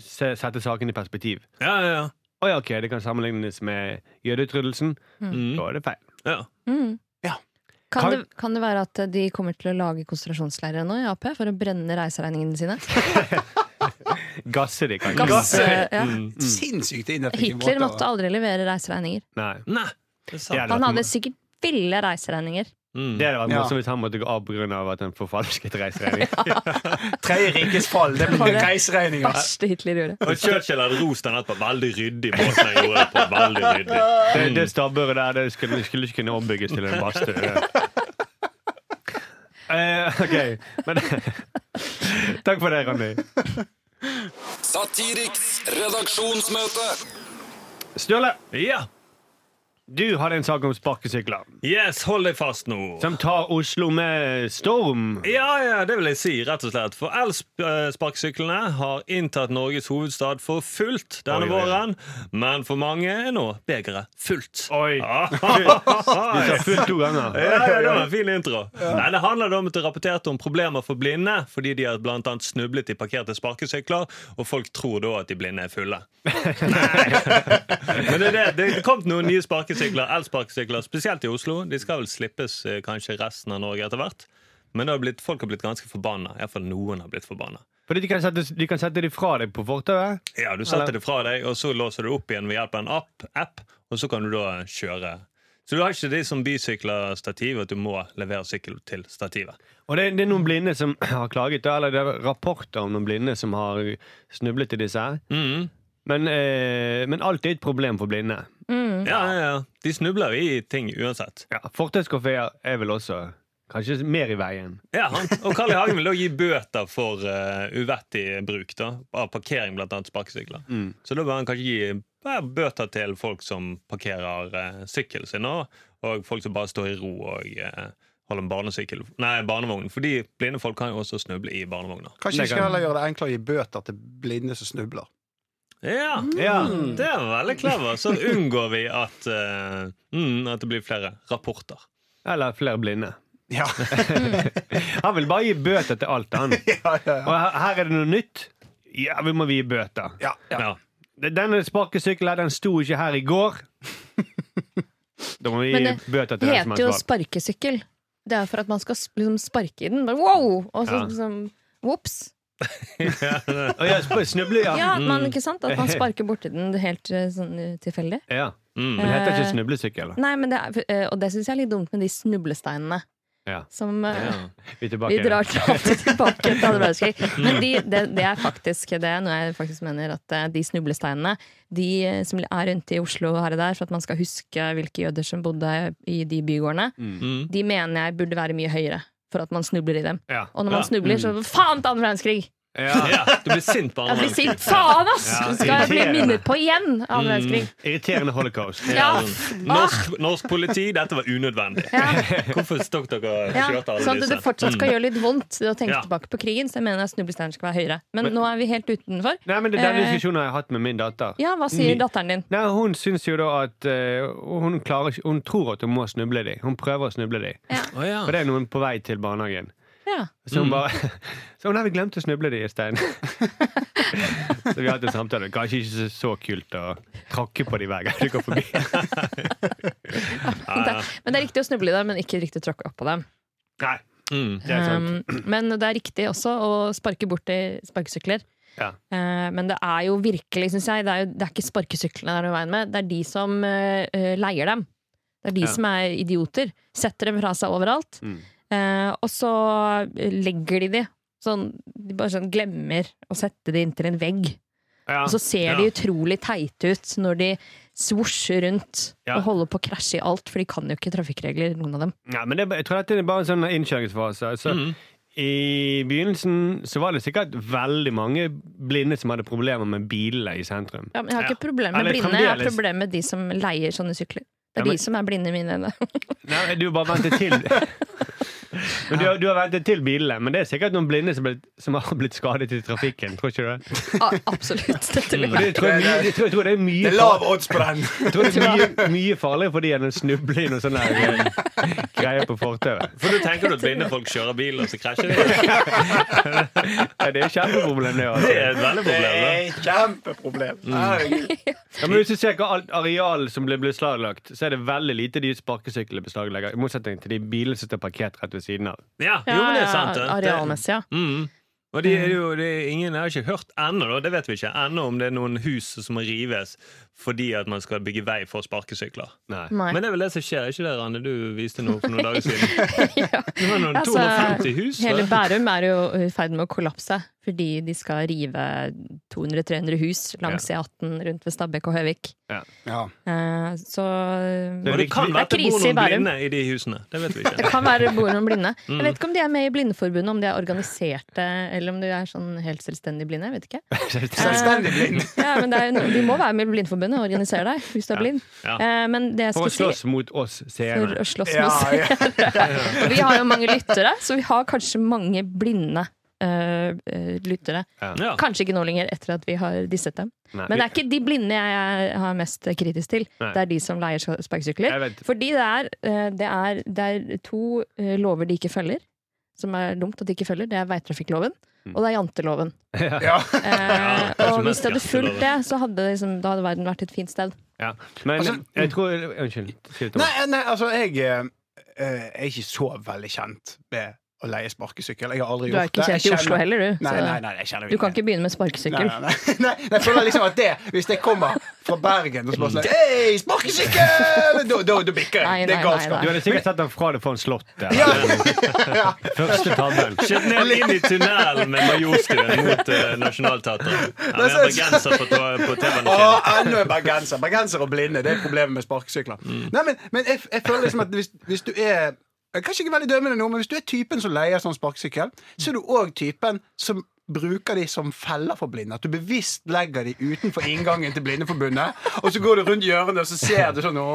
D: sette saken i perspektiv.
E: Ja, ja, ja.
D: Å ja, ok, det kan sammenlignes med jødeutryddelsen.
E: Mm.
D: Da er det feil.
E: ja.
C: Mm.
B: Ja.
C: Kan,
D: Kan-
C: det, kan det være at de kommer til å lage konsentrasjonsleirer nå i Ap for å brenne reiseregningene sine? [laughs]
D: gasse de, kanskje.
C: Gass,
B: Gasse.
C: ja.
B: Sinnssykt ineffektiv
C: Hitler måtte aldri levere reiseregninger.
D: Nei.
E: Nei,
C: Han hadde sikkert ville reiseregninger.
E: Mm.
D: Det hadde vært
B: Ja.
D: morsomt hvis han måtte gå av pga. at han forfalsket reiseregning. [laughs]
B: Tredje rikes fall. Det blir reiseregninger.
C: Verste Hitler gjorde.
E: Og Churchill hadde rost den på Veldig ryddig måten han gjorde det på. Veldig ryddig.
D: Det, det stabburet der det skulle, skulle ikke kunne ombygges til en badstue. [laughs] Eh, OK. Men Takk for det, Ronny.
A: Satiriks redaksjonsmøte.
D: Sturle,
E: Ja.
D: Du hadde en sak om sparkesykler
E: Yes, hold deg fast nå.
D: som tar Oslo med storm.
E: Ja, ja, det vil jeg si, rett og slett. For elsparkesyklene har inntatt Norges hovedstad for fullt denne
D: Oi, våren. oi.
E: Men for mange er nå begeret fullt.
D: Oi.
E: Ah. [laughs]
D: Du sa fullt to ganger.
E: Ja, ja, det var en fin intro. Nei, Det handler om at det rapporterte om problemer for blinde, fordi de har blant annet snublet i parkerte sparkesykler, og folk tror da at de blinde er fulle. [laughs] Nei. Men det er det. Det er kommet noen nye sparkesykler, elsparkesykler, spesielt i Oslo. De skal vel slippes eh, kanskje resten av Norge etter hvert. Men har blitt, folk har blitt ganske forbanna. Iallfall noen har blitt forbanna.
D: Fordi de kan sette, de kan sette det fra deg på fortauet.
E: Ja, Du setter det fra deg, og så låser du opp igjen ved hjelp av en app, app og så kan du da kjøre. Så du har ikke de som bysykler stativ, at du må levere sykkel til stativet.
D: Og det, det er noen blinde som [clears throat] har klaget, eller det er rapporter om noen blinde som har snublet i disse her.
E: Mhm.
D: Men, eh, men alt er et problem for blinde.
C: Mm.
E: Ja, ja, ja. De snubler i ting uansett.
D: Ja, Fortauskafeer er vel også kanskje mer i veien.
E: Ja, han. Og Carl I. Hagen vil da gi bøter for uh, uvettig bruk da, av parkering, annet sparkesykler.
D: Mm.
E: Så da bør han kanskje gi eh, bøter til folk som parkerer uh, sykkelen sin, og, og folk som bare står i ro og uh, holder en barnesykkel Nei, barnevogn. Fordi blinde folk kan jo også snuble i barnevogner.
B: Kanskje
D: Det
B: vi skal heller gjøre det enklere å gi bøter til blinde som snubler.
E: Ja,
D: Ja.
E: det er veldig clever. Så unngår vi at, eh, mm, at det blir flere rapporter.
D: Eller flere blinde.
B: Ja, [laughs]
D: Han vil bare gi bøter til alt, han. [laughs]
B: ja, ja.
D: Og her, her er det noe nytt. Ja, vi må gi bøter.
B: ja, ja.
E: Ja.
D: Denne sparkesykkelen her, den sto ikke her i går. Da må vi gi
C: det
D: bøter til
C: Det
D: den som
C: heter jo sparkesykkel. Det er for at man skal sp- liksom sparke i den. Bare, wow! Og så
D: Ja.
C: liksom Ops.
D: Å, ja, sp- ja.
C: Ja, men ikke sant? At man sparker borti den helt eh, sånn eh, tilfeldig.
D: ja.
E: Mm.
D: Men det heter ikke
C: Eh,
D: snublesykkel.
C: Nei, men det er, og det syns jeg er litt dumt med de snublesteinene.
D: Ja.
C: Som
E: Ja.
D: Vi tilbake
C: Vi drar alltid [laughs] tilbake til andre verdenskrig. Men de, det, det er faktisk det noe jeg faktisk mener at de snublesteinene de som er rundt i Oslo her og der, for at man skal huske hvilke jøder som bodde i de bygårdene,
E: Mm.
C: de mener jeg burde være mye høyere for at man snubler i dem.
D: Ja.
C: Og når man snubler, så faen til andre verdenskrig! [laughs]
D: Ja.
E: Du blir sint på
C: Jeg blir
E: andre.
C: sint! Faen, ass!
D: Ja,
C: Skal jeg bli minnet på igjen andre verdenskrig?
D: Irriterende holocaust.
C: Ja.
E: Norsk, norsk politi, dette var unødvendig.
C: Ja.
E: Hvorfor stokk dere kjørte alle
C: sånn at det fortsatt skal gjøre litt vondt å tenke
E: Ja.
C: tilbake på krigen. Så jeg mener at snublesteinen skal være høyere. Men,
D: Men-
C: nå er vi helt utenfor.
D: Nei, men det, er
C: Den
D: diskusjonen jeg har jeg hatt med min datter.
C: Ja, hva sier datteren din?
D: Nei, Hun syns jo da at uh, hun, klarer hun tror at hun må snuble dem. Hun prøver å snuble
E: dem.
D: For det er noen på vei til barnehagen.
C: Ja.
D: Så hun bare [laughs] Så hun hadde vi glemt å snuble de i stein. [laughs] så vi hadde en samtale. Kanskje ikke så, kult å tråkke på de hver gang du går forbi.
E: Ja, [laughs] ja.
C: Men det er riktig å snuble i dem, men ikke riktig å tråkke opp på dem.
D: Nei,
E: Mm.
D: det er sant.
C: Um, men det er riktig også å sparke bort i sparkesykler.
D: Ja.
C: Uh, men det er jo virkelig, syns jeg, det er, jo, det er ikke sparkesyklene det er noe veien med. Det er de som eh, leier dem. Det er de
D: Ja.
C: som er idioter. Setter dem fra seg overalt.
D: Mm.
C: Eh, og så legger de de. Sånn, de bare sånn glemmer å sette de inntil en vegg.
D: Ja.
C: Og så ser
E: Ja.
C: de utrolig teite ut når de svosjer rundt
D: Ja.
C: og holder på å krasje i alt, for de kan jo ikke trafikkregler, noen av dem.
D: Ja, men det, jeg tror dette er bare en sånn innkjøringsfase. Så
E: Mm.
D: I begynnelsen så var det sikkert veldig mange blinde som hadde problemer med bilene i sentrum.
C: Ja, men jeg har ikke problemer med
D: Eller
C: blinde, jeg har problemer med de som leier sånne sykler. Det er
D: Ja, men-
C: de som er blinde i mine øyne.
D: Nei, du bare venter til [laughs] Men du, har- du har ventet til bilene. Men det er sikkert noen blinde som, ble, som har blitt skadet i trafikken. Tror ikke du det?
C: Ja, absolutt. Dette vil
D: Og det
C: jeg.
D: tror jeg, jeg, tror, jeg tror det er
B: Det
D: mye
B: er lav odds på den!
D: Jeg tror det er mye, mye farligere for de enn å snuble i noen sånne eh, greier på fortauet.
E: For du tenker du at blinde folk kjører bil, og så krasjer de?
D: Ja, det er et kjempeproblem, det.
E: Det
D: Altså.
E: er et veldig problem. Det
B: er et kjempeproblem. Mm.
D: Ja, men hvis du ser hva alt areal som blir beslaglagt, så er det veldig lite de sparkesyklene beslaglegger. I motsetning til de bilene som står parkert rett ved siden av.
E: Ja, jo, men det er sant. det.
C: arealmessig, ja.
E: Mm. Og de er jo, det er ingen, har ikke hørt ennå, da, det vet vi ikke, ennå om det er noen hus som må rives fordi at man skal bygge vei for sparkesykler.
D: Nei.
C: Nei.
E: Men det er vel det som skjer, er ikke det, Ranne? Du viste noe for noen dager siden. [laughs]
C: ja.
E: Det var noen
C: Altså,
E: 250 hus.
C: Hele? Bærum er jo i ferd med å kollapse fordi de skal rive 200-300 hus langs E18 rundt ved Stabekk og Høvik.
B: Ja.
C: Eh, så
D: Det
E: det kan være at det bor noen blinde i de husene. Det vet vi [laughs]
C: Det kan være bor noen blinde.
E: Mm.
C: Jeg vet ikke om de er med i Blindeforbundet, om de er organiserte, eller om de er sånn helt selvstendig blinde. Jeg vet ikke. [laughs]
B: Selvstendig blind. [laughs]
C: Ja, men det er, de må være med i Blindeforbundet og organisere deg hvis du er blind.
E: Ja.
C: Eh, men det jeg
D: For å
C: skulle si
D: slåss mot oss
C: For
D: seere.
C: å slåss
B: Ja, ja.
C: seere. Vi har jo mange lyttere, så vi har kanskje mange blinde eh, eh, lyttere.
E: Ja.
C: Kanskje ikke nå lenger, etter at vi har disset dem.
D: Nei.
C: Men det er ikke de blinde jeg har mest kritisk til.
D: Nei.
C: Det er de som leier sparkesykler. Fordi det er, uh, det er, det er to lover de ikke følger, som er dumt at de ikke følger. Det er veitrafikkloven,
D: Mm.
C: og det er janteloven.
B: Ja.
C: Eh, [laughs] og hvis de hadde fulgt det, så hadde, liksom, da hadde verden vært et fint sted.
D: Ja. Men
B: Altså,
D: jeg tror Unnskyld.
B: Nei, nei, altså, jeg eh, eh, er ikke så veldig kjent med å leie sparkesykkel. Jeg har aldri
C: Du er ikke
B: det.
C: kjent i
B: Jeg
C: Oslo
B: kjenner-
C: heller, du.
B: Nei, nei, nei, jeg kjenner
C: Du kan ikke begynne med sparkesykkel.
B: Nei, nei, nei, [laughs] nei, jeg føler liksom at det Hvis jeg kommer fra Bergen og så sånn Hei, sparkesykkel! Da, da, da bikker jeg. Det er galskap.
D: Du hadde sikkert sett den fra det foran slottet. [laughs]
B: Ja, ja. [laughs]
D: Første tabben.
E: Skjøt ned inn i tunnelen med Majorstuen mot uh, Nationaltheatret. Ja, vi har bergenser på, på TV-en.
B: Ennå en bergenser. Bergenser og blinde. Det er problemet med sparkesykler.
E: Mm.
B: Nei, men, men jeg, jeg føler liksom at hvis, hvis du er Kanskje ikke veldig dømmende nå, men hvis du er typen som leier sånn sparkesykkel, så er du òg typen som bruker de som feller for blinde. At du bevisst legger de utenfor inngangen til Blindeforbundet, og så går du rundt hjørnet, og så ser du sånn Å,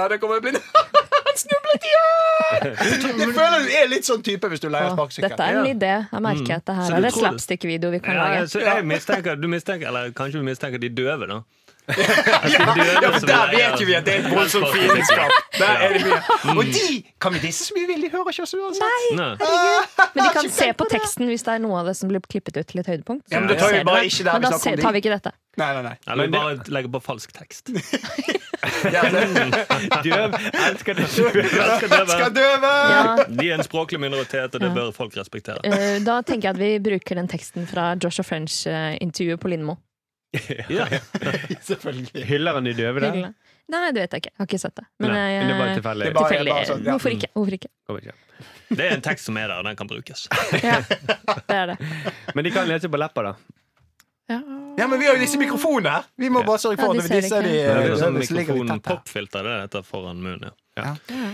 B: ja, der kommer en blinde. Han [laughs] snublet igjen! Jeg føler du er litt sånn type hvis du leier sparkesykkel.
C: dette er en idé. Jeg merker at det her er
E: et
C: slapstick-video vi kan
E: Ja,
C: lage.
E: så jeg mistenker, du mistenker, eller kanskje vi mistenker de døve, da.
B: Ja, ja, for der vet jo vi at det er et voldsomt fiendskap. Mye.
E: Mm.
B: Og de kan vi disse så mye vil, de hører ikke oss uansett.
E: Nei.
C: Men de kan se på teksten hvis det er noe av det som blir klippet ut til et høydepunkt.
B: Ja, men da tar vi bare ikke der
C: Men da tar vi ikke dette.
B: Nei, nei, nei.
E: Eller
D: vi
E: bare legger på falsk tekst. [laughs]
B: Ja, [laughs]
D: Døv elsker.
E: Elsker døve.
B: Skal døve!
E: De er en språklig minoritet, og det bør folk respektere.
C: eh, da tenker jeg at vi bruker den teksten fra Joshua French-intervjuet på Lindmo. [laughs]
E: Ja. [laughs]
B: Selvfølgelig.
D: Hyller han de døve der?
C: Nei, det vet jeg ikke. Jeg har ikke sett det. Men
D: Nei,
C: jeg,
D: det er bare
C: eh,
D: tilfeldig.
B: Er bare-
C: tilfeldig.
B: bare sånn, ja.
C: Hvorfor ikke? Hvorfor ikke?
E: Det er en tekst som er der, og den kan brukes.
C: Ja, det er det. [laughs]
D: Men de kan lese på leppa, da.
C: Ja.
B: Ja, men vi har jo disse mikrofonene her. Vi må bare sørge for
C: Ja, de
B: at
C: ser
B: disse de, de,
C: de,
E: de, de,
B: de,
E: de, de,
B: ligger litt
E: mikrofon
B: tett her.
E: popfilter det heter foran munnen. Ja.
C: Ja.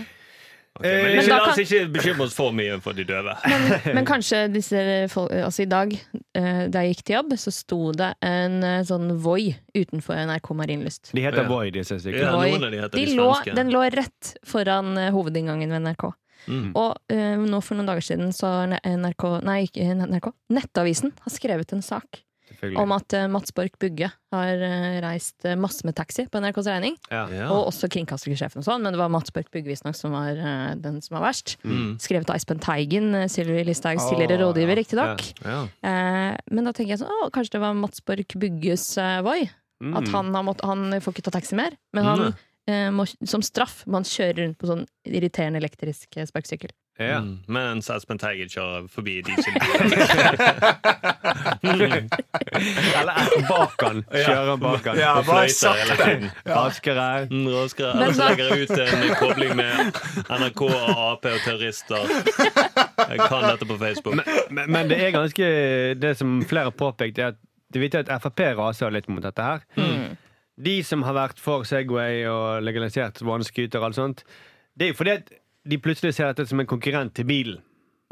E: Ok, men
D: Eh,
E: ikke,
C: da
E: la oss ikke bekymre oss for mye for de døve. [laughs]
C: Men kanskje disse folk, Altså i dag, eh, da jeg gikk til jobb, så sto det en eh, sånn Voi utenfor NRK Marienlyst.
D: De heter Voi, disse stykkene.
E: Ja,
C: Voi.
E: noen av de heter
C: De
E: de
C: lå, den lå rett foran hovedinngangen ved NRK.
E: Mm.
C: Og uh, nå for noen dager siden så har NRK, nei, NRK, Nettavisen har skrevet en sak. Om at uh, Mats Borch Bugge har uh, reist uh, masse med taxi på NRKs regning.
D: Ja.
E: Ja.
C: Og også kringkastingssjefen og sånn, men det var Mats Borch Bugge visstnok som var den som var verst.
E: Mm.
C: Skrevet av Espen Teigen, Sylvi Listhaugs tidligere rådgiver,
B: ja.
C: riktignok.
E: Ja.
C: Eh, men da tenker jeg sånn, å, kanskje det var Mats Borch Bugges Voi?
D: Mm.
C: At han, har mått, han får ikke ta taxi mer, men han
E: Mm.
C: må, som straff må han kjøre rundt på sånn irriterende elektrisk sparkesykkel.
D: Ja.
E: Mm. Mens Espen Teigen kjører forbi dieselbiler. [laughs] [laughs]
D: Eller bak han. Kjører han bak han.
B: Ja,
E: Og
B: bare
E: fløyter hele
B: sakte.
E: tiden.
D: Raskere.
E: Mm, raskere. Eller så legger jeg ut en kobling med NRK og Ap og terrorister. Jeg kan dette på Facebook.
D: Men, men det er ganske Det som flere har påpekt, er at det er viktig at Frp raser litt mot dette her. De som har vært for Segway og legalisert vannscooter og alt sånt, det er jo fordi at de plutselig ser dette som en konkurrent til bilen.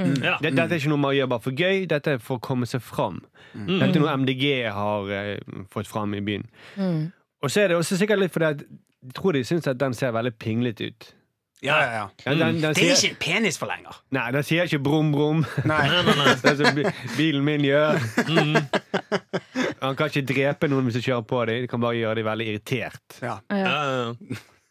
E: Ja.
D: Dette, dette er ikke noe man gjør bare for gøy, dette er for å komme seg fram. Dette er noe MDG har eh, fått fram i byen. Og så er det også sikkert litt fordi at jeg tror de syns at den ser veldig pinglete ut.
B: Ja, ja, ja.
D: Ja, den, den
B: Det er
D: sier,
B: ikke en penisforlenger.
D: nei, den sier ikke brum, brum.
B: Nei.
E: Nei, nei, nei.
D: Det er som bilen min gjør. Han kan ikke drepe noen hvis du kjører på dem. Det kan bare gjøre dem veldig irritert.
B: Ja.
C: Ja.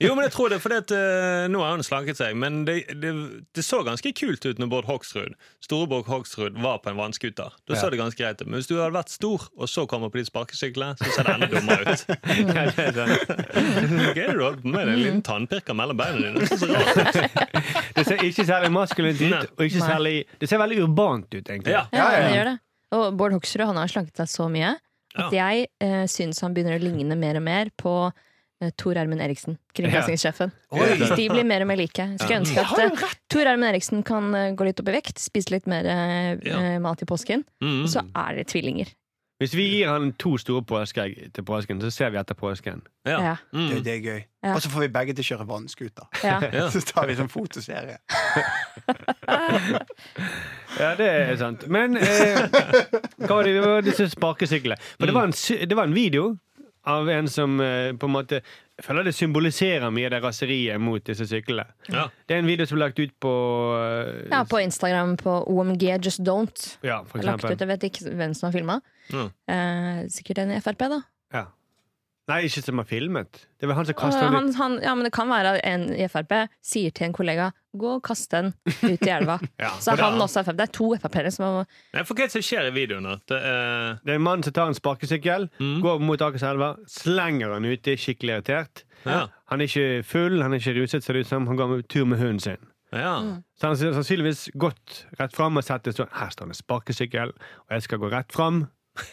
E: Jo, men jeg tror det for det at uh, Nå har han slanket seg, men det, det, det så ganske kult ut når Bård Hoksrud Storeborg Hoksrud var på en vannskuter. Da så
B: Ja.
E: det ganske greit ut. Men hvis du hadde vært stor, og så kommer på de sparkesyklene, så ser det enda dummere ut. [laughs]
D: Ja, det er sånn.
E: Hva er det du holder på med? Det er en liten tannpirker mellom beina dine. Det ser så rart ut. [laughs]
D: Det ser ikke særlig maskulint
E: Nei.
D: ut, og ikke særlig Det ser veldig urbant ut, egentlig.
E: Ja.
C: Ja,
B: Ja, ja.
C: det gjør det. Og Bård Hoksrud han har slanket seg så mye at jeg eh, syns han begynner å ligne mer og mer på Tor Ermen Eriksen, kringkastingssjefen.
B: Hvis [laughs]
C: De blir mer og mer like. Skulle ønske at
B: uh,
C: eh, Tor Ermen Eriksen kan uh, gå litt opp i vekt, spise litt mer uh,
E: Ja.
C: eh, mat i påsken,
E: Mm.
C: så er det tvillinger.
D: Hvis vi gir han to store påskeegg til påsken, så ser vi etter påsken.
E: Ja.
C: Ja.
E: Mm.
B: Det, det er gøy.
C: Ja.
B: Og så får vi begge til å kjøre vannskuter. [laughs]
C: Ja. [laughs]
B: Så tar vi sånn fotoserie.
D: Ja, det er sant. Men eh, hva var det, det disse sparkesyklene? For det var, en, det var en video av en som eh, på en måte Jeg føler det symboliserer mye av det raseriet mot disse syklene.
E: Ja.
D: Det er en video som er lagt ut på uh,
C: ja, på Instagram på OMG Just Don't.
D: ja, for
C: Lagt ut,
D: eksempel.
C: jeg vet ikke hvem som har filma.
E: Mm.
C: Uh, sikkert en i Frp, da.
D: Ja. Nei, ikke som har filmet. Det var han som kasta den ut.
C: han, han, ja, men det kan være en i Frp sier til en kollega Gå og kast den ut i elva. [laughs]
D: Ja,
C: Så
E: er
C: han også Frp. Det er to Frp-ere som har
E: Nei, for hva er det som skjer i videoen? At det er
D: Det er en mann som tar en sparkesykkel,
E: Mm.
D: går mot Akerselva, slenger han uti, skikkelig irritert.
E: Ja.
D: Han er ikke full, han er ikke ruset, ser det ut som. Han går med tur med hunden sin.
E: ja.
D: Så han har sannsynligvis gått rett fram og sett det sånn Her står det en sparkesykkel, og jeg skal gå rett fram. [laughs]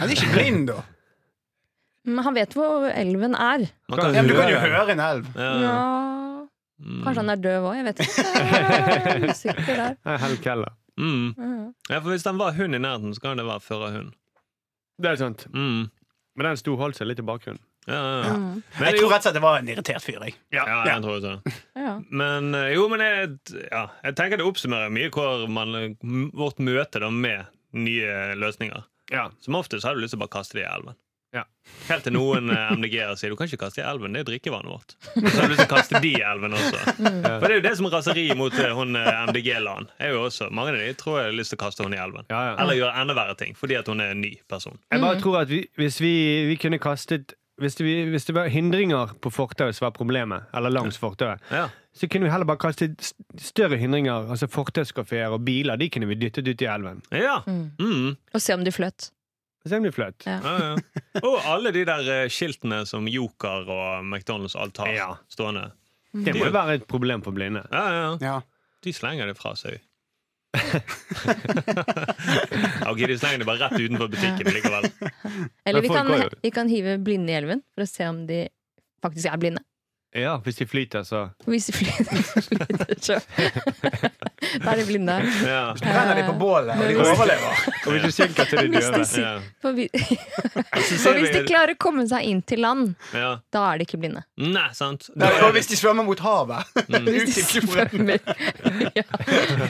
B: Han er ikke blind, da.
C: Men han vet hvor elven er.
E: Man kan
B: Ja, men du kan jo
E: høre.
B: en elv.
E: Ja.
C: Ja,
E: Mm.
C: kanskje han er døv òg, jeg vet ikke. [laughs] Jeg er Usikker der.
D: Er Keller.
E: Mm. Ja, for Hvis den var hund i nærheten, så kan det være førerhund.
D: Det er sant.
E: Mm.
D: Men den sto holdt seg litt i bakgrunnen.
E: Ja, ja, ja.
C: Mhm.
E: Men,
B: Jeg tror rett og slett det var en irritert fyr. Jeg.
E: ja, jeg tror det.
C: Ja.
E: Men eh, jo, men jeg, ja, jeg tenker det oppsummerer mye hvor man, vårt møte da med nye løsninger.
D: Ja.
E: Som oftest har du lyst til å bare kaste det i elven.
D: Ja.
E: Helt til noen eh, MDG-ere sier du kan ikke kaste i elven, det er drikkevannet vårt. Så har du lyst til å kaste de i elven også. For det er jo det som er raseri mot eh, hun eh, MDG-land. Er jo også, Mange av de tror jeg har lyst til å kaste hun i elven.
D: Ja, ja.
E: Eller gjøre enda verre ting fordi at hun er en ny person.
D: Jeg bare tror at vi, hvis vi, vi kunne kastet hvis det, hvis det var hindringer på fortauet som var problemet, eller langs fortauet,
E: Ja.
D: så kunne vi heller bare kastet større hindringer, altså fortauskafeer og biler, de kunne vi dyttet ut i elven.
E: ja.
C: Mm.
E: Mm.
C: Og se om de fløt.
D: Se om blir flaut.
C: Ja.
E: Ja, ja. [laughs] Og alle de der eh, skiltene som Joker og McDonald's alt har
D: Ja.
E: stående.
D: Det må jo være et problem for blinde.
E: Ja, ja.
B: Ja.
E: De slenger det fra seg. [laughs] ok, de slenger det bare rett utenfor butikken likevel.
C: Eller vi kan, vi kan hive blinde i elven for å se om de faktisk er blinde.
D: Ja, hvis de flyter, så
C: Hvis de flyter, [laughs] flyter så Da er de blinde.
E: Ja.
B: Så brenner de på bålet, og de overlever.
D: Og hvis de synker, så er de
C: døde.
E: Ja.
C: For, [laughs] hvis de klarer å komme seg inn til land,
E: ja.
C: da er de ikke blinde.
E: Nei, sant.
B: Nei, og hvis de svømmer mot havet
E: Mm.
B: Hvis de
C: Svømmer. [laughs] ja.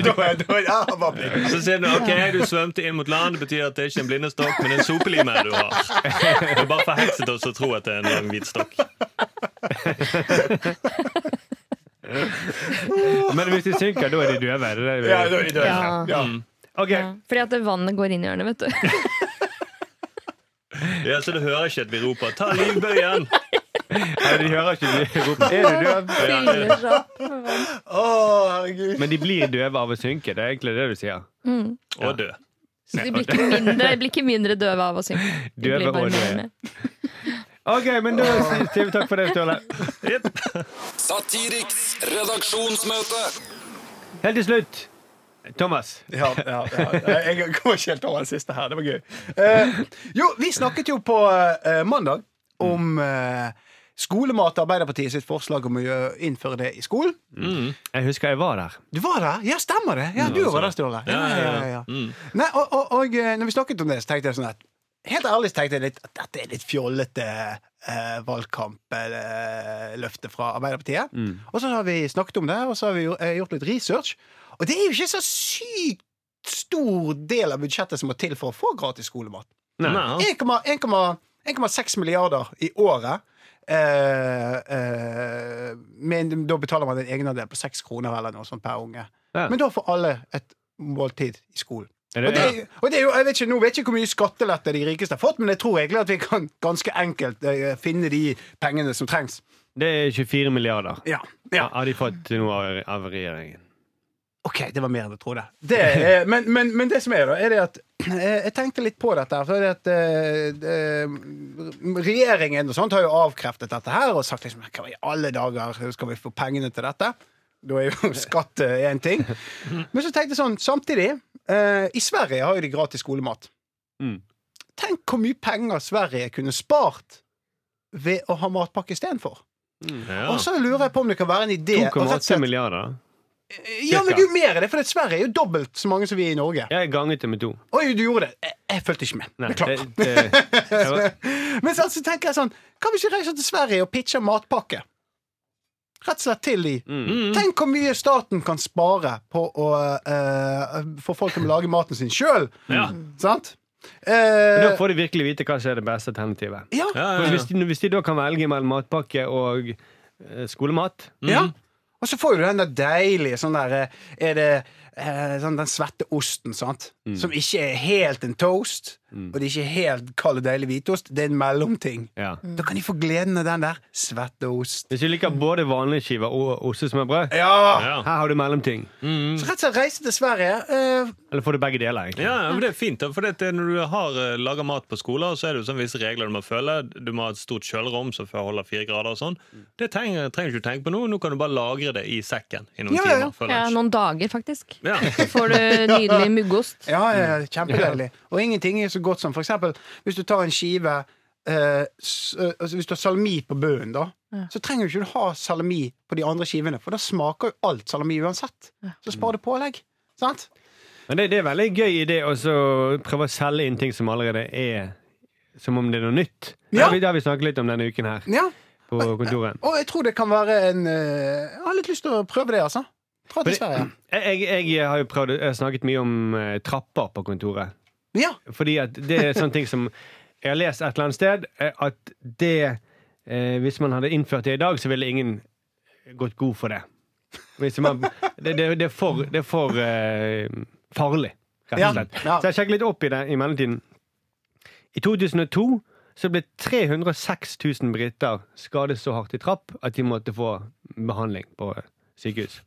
B: da er da ja, han.
E: Så sier du ok, du svømte inn mot land. Det betyr at det er ikke en blindestokk, men en sopelime du har. Du bare forhekset oss å tro at det er en lang hvit stokk. [laughs]
D: Men hvis de synker, da er de døve. Det er det vi-
B: Ja, da er de døde.
C: Ja.
B: Ja.
D: Ok,
C: Ja. Fordi at vannet går inn i ørene, vet du. [laughs]
E: Ja, Så du hører ikke at vi roper 'ta livbøyen'? [laughs]
D: Nei, de hører ikke de roper 'er du døv?'
C: Fyller seg opp med vann.
B: Å, herregud.
D: Men de blir døve av å synke. Det er egentlig det du sier.
C: Mm.
E: Og dø.
C: Så de blir ikke mindre, de blir ikke mindre døve av å synke. De
D: Døve
C: blir bare
D: og
C: mer
D: døve.
C: med.
D: Ok, men da sier vi takk for det, Ståle.
A: Satiriks redaksjonsmøte.
D: Helt til slutt, Thomas.
B: Ja, ja, ja. Jeg kommer ikke helt over den siste her. Det var gøy. Eh, jo, vi snakket jo på eh, mandag om eh, skolemat. Arbeiderpartiet sitt forslag om å innføre det i skolen.
E: Mm.
D: Jeg husker jeg var der.
B: Du var der? Ja, stemmer det. Ja, du var der, Ståle. Ja, ja, ja, ja.
E: Mm.
B: Nei, og, og, og eh, når vi snakket om det, så tenkte jeg sånn at Helt ærlig så tenkte jeg litt, at dette er litt fjollete eh, valgkampløfte fra Arbeiderpartiet.
D: Mm.
B: Og så har vi snakket om det, og så har vi eh, gjort litt research. Og det er jo ikke så sykt stor del av budsjettet som må til for å få gratis skolemat.
D: Nei.
E: Nei.
B: 1,6 milliarder i året. Eh, eh, men da betaler man en egenandel på seks kroner eller noe sånt per unge.
D: Ja.
B: Men da får alle et måltid i skolen. Og
D: det,
B: og det er jo, jeg vet ikke, Nå vet jeg ikke hvor mye skattelette de rikeste har fått, men jeg tror egentlig at vi kan ganske enkelt eh, finne de pengene som trengs.
D: det er 24 milliarder.
B: Ja, ja.
D: Har de fått noe av, av regjeringen?
B: OK, det var mer enn jeg trodde. Det er, [laughs] men, men, men det som er, da, er det at [clears throat] eh, Jeg tenkte litt på dette. her, det at eh, Regjeringen og sånt har jo avkreftet dette her og sagt liksom Hva i alle dager skal vi få pengene til dette? Da er jo [laughs] skatt én ting. [laughs] Men så tenkte jeg sånn, samtidig eh, I Sverige har jo de gratis skolemat.
D: Mm.
B: Tenk hvor mye penger Sverige kunne spart ved å ha matpakke istedenfor.
E: Ja.
B: Og så lurer jeg på om det kan være en idé å rett og
D: 2,8 milliarder.
B: Ja, men du er mer er det, for det Sverige er jo dobbelt så mange som vi er i Norge.
D: Jeg ganget det med to.
B: Oi, du gjorde det. Jeg, jeg fulgte ikke med. Beklager. [laughs] Men så, altså, tenker jeg sånn Kan vi ikke reise til Sverige og pitche matpakke? Rett og slett til de.
D: mm.
B: Tenk hvor mye staten kan spare på å uh, få folk til å lage maten sin sjøl.
E: Ja.
B: Sant?
D: Da
B: Eh,
D: får de virkelig vite hva som er det beste alternativet.
B: ja,
E: Ja,
D: Hvis, de, hvis de da kan velge mellom matpakke og uh, skolemat
B: ja. Og så får du den der deilige sånn der Er det uh, sånn den svette osten, sant? Som ikke er helt en toast, og det er ikke helt kald og deilig hvitost. Det er en mellomting.
D: ja.
B: Da kan de få gleden av den der svetteost.
D: Hvis du liker både vanlige skiver og ostesmørbrød,
B: Ja!
E: Ja.
D: her har du mellomting.
B: Så rett og slett reise til Sverige. Uh...
D: Eller får du begge deler, egentlig.
E: Ja, men det er fint. For det, er når du har uh, laga mat på skoler, så er det jo sånn visse regler du må følge. Du må ha et stort kjølerom som holder fire grader og sånn. Det trenger, trenger du ikke tenke på nå. Nå kan du bare lagre det i sekken i noen
B: Ja, ja, ja.
E: timer før
C: Ja, noen dager, faktisk.
E: Ja.
C: Så får du nydelig [laughs] muggost.
B: Ja, ja, ja, kjempedeilig. Og ingenting er så godt som eksempel hvis du tar en skive eh, s, eh, altså Hvis du har salami på bunnen, da,
C: Ja.
B: så trenger du ikke ha salami på de andre skivene, for da smaker jo alt salami uansett. Så spar du pålegg. Sant?
D: Men det, det er veldig gøy idé å prøve å selge inn ting som allerede er Som om det er noe nytt.
B: Ja.
D: Det har vi- Det har vi snakket litt om denne uken her
B: Ja.
D: på kontoret.
B: Og jeg tror det kan være en eh, Jeg har litt lyst til å prøve det, altså. Dra til Sverige.
D: Jeg, jeg, jeg har jo prøvd Jeg har snakket mye om eh, trapper på kontoret.
B: Ja.
D: Fordi at det er sånne ting som Jeg har lest et eller annet sted eh, at det eh, Hvis man hadde innført det i dag, så ville ingen gått god for det. Man, det, det, det er for, det er for eh, farlig, rett og slett.
B: ja.
D: Så jeg sjekket litt opp i det i mellomtiden. I 2002 så ble 306 000 briter skadet så hardt i trapp at de måtte få behandling på sykehus.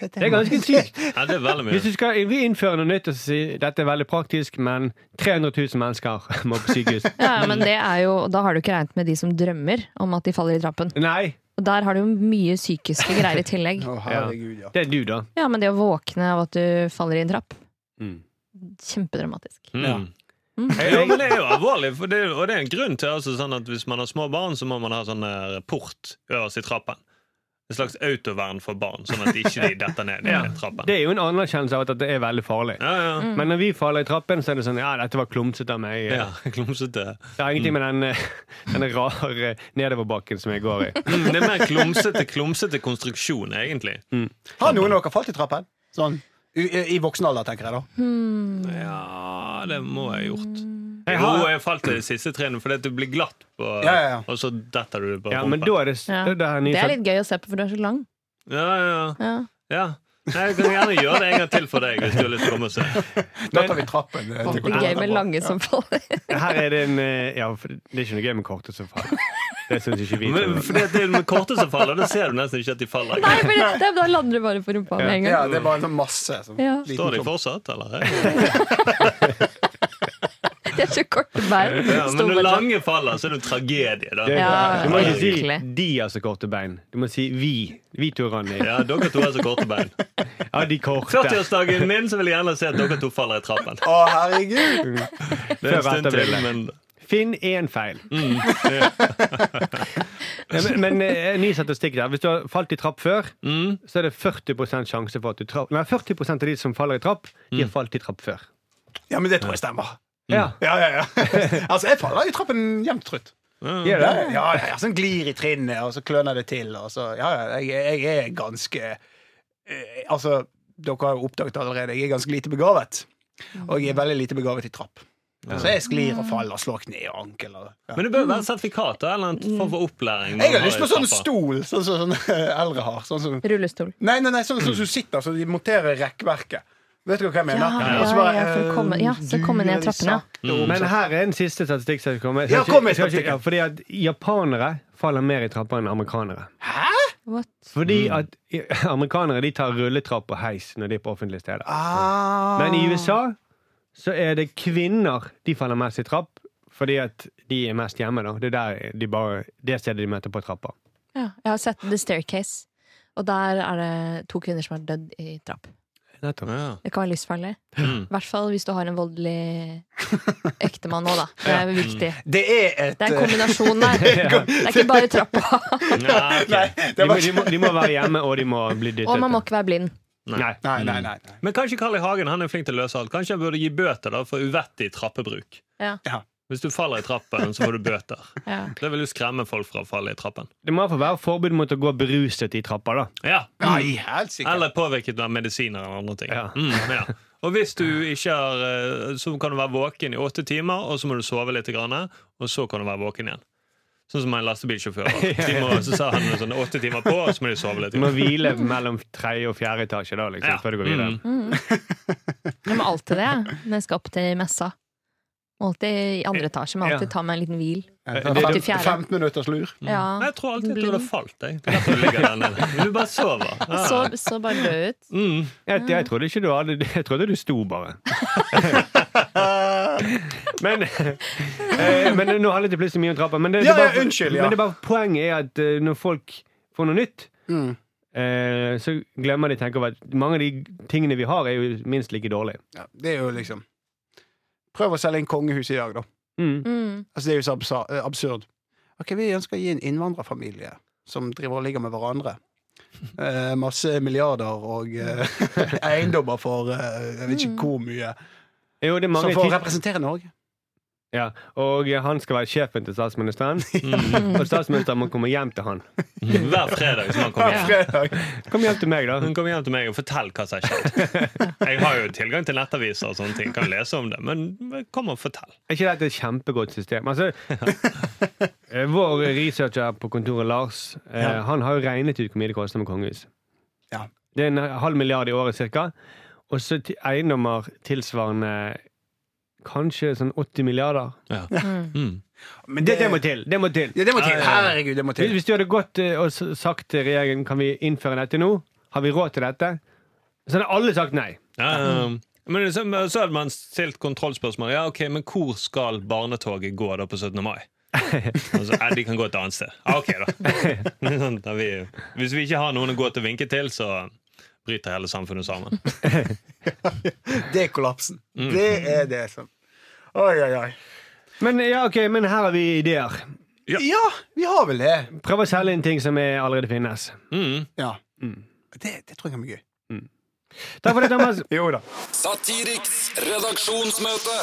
D: Det er ganske sykt.
E: Ja, det er veldig
D: Hvis du skal vi innføre noe nytt og si dette er veldig praktisk, men 300 000 mennesker [laughs] må på sykehus
C: Ja, men det er jo, da har du ikke regnet med de som drømmer om at de faller i trappen.
D: Nei,
C: Og der har du jo mye psykiske greier i tillegg.
B: Å, herregud, ja.
D: det er du, da.
C: Ja, men det å våkne av at du faller i en trapp,
D: Mm.
C: kjempedramatisk.
E: Mm.
C: Mm.
E: Ja, men det er jo alvorlig, for det, og det er en grunn til altså, sånn at hvis man har små barn, så må man ha sånn eh, port øverst i trappen. En slags autovern for barn, sånn at ikke de detter ned i
D: Ja.
E: trappen.
D: Det er jo en anerkjennelse av at det er veldig farlig.
E: Ja, ja.
D: Men når vi faller i trappen, så er det sånn Ja, dette var klumsete av meg.
E: ja [laughs] klumsete.
D: Det har ingenting med den, eh, [laughs] den rare nedoverbakken som jeg går i.
E: Mm, det er mer klumsete, klumsete konstruksjon, egentlig.
B: Har noen av dere falt i trappen? Sånn i, i voksen alder, tenker jeg da.
E: Ja, det må jeg ha gjort.
D: Jeg
E: Jo,
D: har,
E: jeg falt de siste trinnet fordi du blir glatt, på,
B: Ja, ja, ja.
E: og så detter du på
D: ja, men
E: rumpa.
D: da er det, det er
C: Det er litt gøy å se på, for du er så lang.
E: Ja, ja,
C: Ja.
E: ja. Nei, jeg kan gjerne gjøre det en gang til for deg hvis du har lyst til å komme og se.
B: Da tar vi trappen.
C: Det
B: er
C: gøy med lange som faller.
D: Her er det en eh, Ja, for det er ikke noe gøy med korte som faller. Det syns ikke vi.
E: Men, for det, det er med korte som faller, det ser du nesten ikke at de faller.
C: Nei, men det, det, da lander du bare på rumpa med en gang.
B: Ja, det er bare en sånn masse. Sånn,
C: Ja.
B: liten
E: Står de fortsatt, eller? [laughs] [laughs] [laughs]
C: De har så korte bein.
E: Ja, men når lange faller, så er det en tragedie, da.
C: Ja,
D: du må ikke si
C: virkelig.
D: 'de har så korte bein'. Du må si 'vi'. Vi to, Ronny.
E: Ja, dere to har så korte bein.
D: Ja, de korte.
E: 40-årsdagen min så vil jeg gjerne se at dere to faller i trappen.
B: Å, herregud!
E: Det er en stund til, men
D: Finn én feil. Mm. men men eh, ny statistikk der. Hvis du har falt i trapp før,
E: mm,
D: så er det 40 sjanse for at du trapp Nei, 40 av de som faller i trapp, de har falt i trapp før.
B: Ja, men det tror jeg stemmer.
D: Ja.
B: Ja, ja, ja. [laughs] Altså, jeg faller i trappen jevnt trutt.
D: Gjør
B: Ja,
D: det?
B: ja, ja, ja, sånn glir i trinnet, og så kløner det til. Og så, ja, ja, jeg, jeg er ganske eh, Altså, dere har jo oppdaget allerede, jeg er ganske lite begavet. Og jeg er veldig lite begavet i trapp. Så jeg sklir og faller og slår kne og ankel. Og, ja.
E: Men det bør være sertifikat eller en form for opplæring.
B: Jeg har lyst på sånn stol, sånn som sånn, [laughs] eldre har. Sånn
C: Rullestol.
B: nei, nei, nei, sånn sånn som du sitter, så de monterer rekkverket. Vet du hva jeg mener?
C: Ja,
B: ja, så
C: ja,
B: bare,
C: ja, for å komme- ja, så
B: eh,
C: komme ned trappene.
B: sakte.
D: Men her er en siste statistikk som kommer.
B: Ja, kom med statistikken.
D: Fordi at japanere faller mer i trapper enn amerikanere.
C: What?
D: Fordi at [laughs] amerikanere de tar rulletrapp og heis når de er på offentlige steder.
B: Ah.
D: Men i USA så er det kvinner de faller mest i trapp. Fordi at de er mest hjemme. da Det er der de bare, det stedet de møter på trappa.
C: Ja, jeg har sett The Staircase, og der er det to kvinner som har dødd i trapp.
D: Nettopp.
E: Ja.
C: Det kan være livsfarlig. I
E: Mm.
C: hvert fall hvis du har en voldelig [laughs] ektemann nå, da. Det er viktig.
B: Det er et
C: Det er en
B: eh,
C: kombinasjon [laughs] der. Det er ikke bare trappa. [laughs]
E: Ja,
B: okay.
D: De må, de, må, de må være hjemme, og de må bli dyttet.
C: Og man må ikke være blind.
D: Nei.
B: Nei, nei, nei. nei.
E: Men kanskje Carl I. Hagen han er flink til å løse alt. Kanskje han burde gi bøter da, for uvettig trappebruk.
C: Ja.
B: Ja.
E: Hvis du faller i trappen, så får du bøter. [laughs]
C: Ja.
E: Det vil jo skremme folk fra å falle i trappen.
D: Det må i hvert fall være forbud mot å gå beruset i trappa, da.
E: Ja.
B: Nei, helt sikkert.
E: Eller påvirket av medisiner eller andre ting.
D: Ja.
E: Mm, ja. Og hvis du ikke har eh, Så kan du være våken i åtte timer, og så må du sove litt, og så kan du være våken igjen. Sånn som en lastebilsjåfør. [laughs] De må, så sa han sånn åtte timer på, og så må de sove litt.
D: Du må hvile mellom tredje og fjerde etasje da, liksom,
E: Ja.
D: før du går videre.
E: Mm. [laughs]
C: Jeg må alltid det når jeg skal opp til messa. Alltid i andre etasje. men alltid
D: Ja.
C: ta meg en liten hvil.
B: Ja,
D: Det- det-
B: 15 15 minutters lur.
C: Ja.
E: Nei, Jeg tror alltid du hadde falt. Jeg. Det er derfor du ligger der nede. Du bare sover. Ja.
C: Så, så bare død ut.
E: Mm.
D: Jeg, jeg trodde ikke du hadde Jeg trodde du sto bare. [laughs] men, eh, men nå handlet det plutselig mye om trappa. Men det, det
B: Ja,
D: bare,
B: ja, unnskyld, ja.
D: men det bare poenget er at eh, når folk får noe nytt,
B: Mm.
D: eh, så glemmer de å tenke over at mange av de tingene vi har, er jo minst like dårlige.
B: Ja, det er jo liksom Prøv å selge inn kongehus i dag, da.
D: Mm.
C: Mm.
B: Altså, det er jo så eh, absurd. Ok, Vi ønsker å gi en innvandrerfamilie som driver og ligger med hverandre. Eh, masse milliarder og eh, [laughs] eiendommer for eh, jeg vet ikke hvor mye.
D: Jo, det er
B: Som får representere Norge.
D: Ja, Og han skal være sjefen til statsministeren.
E: Mm.
D: Og statsministeren må komme hjem til han.
E: Hver fredag så han kommer hjem.
D: Kom hjem til meg, da.
E: Hun kommer hjem til meg og Fortell hva som har skjedd. Jeg har jo tilgang til nettaviser og sånne ting, kan lese om det, men kom og fortell.
D: Er ikke dette et kjempegodt system? Altså, [laughs] eh, vår researcher på kontoret, Lars, eh,
B: Ja.
D: han har jo regnet ut hvor mye det koster med kongehus.
B: Ja.
D: Det er en halv milliard i året cirka. Og så eiendommer tilsvarende kanskje sånn 80 milliarder.
E: Mm.
B: Men
D: Det, det må til! Det må til.
B: Ja, det må til.
E: Ja, ja, ja.
B: Herregud, det må til.
D: hvis du hadde gått eh, og sagt til regjeringen kan vi innføre dette nå, har vi råd til dette, så hadde alle sagt nei.
E: Ja, um, men så, men så hadde man stilt kontrollspørsmål. Ja, ok, Men hvor skal barnetoget gå da på 17. mai? [laughs] Altså, de kan gå et annet sted. Ja, ok, da. [laughs] Sånn, da vi, hvis vi ikke har noen å gå til å vinke til, så bryter hele samfunnet sammen. [laughs]
B: Det er kollapsen. Det er det som Oi, oi, oi.
D: Men ja, okay, men her har vi ideer.
E: Ja.
B: Ja, vi har vel det.
D: Prøv å selge inn ting som er, allerede finnes.
E: Mm.
B: Ja.
D: Mm.
B: Det, det tror jeg kan bli gøy.
D: Takk for det, Thomas. [laughs]
B: Jo da.
A: Satiriks redaksjonsmøte.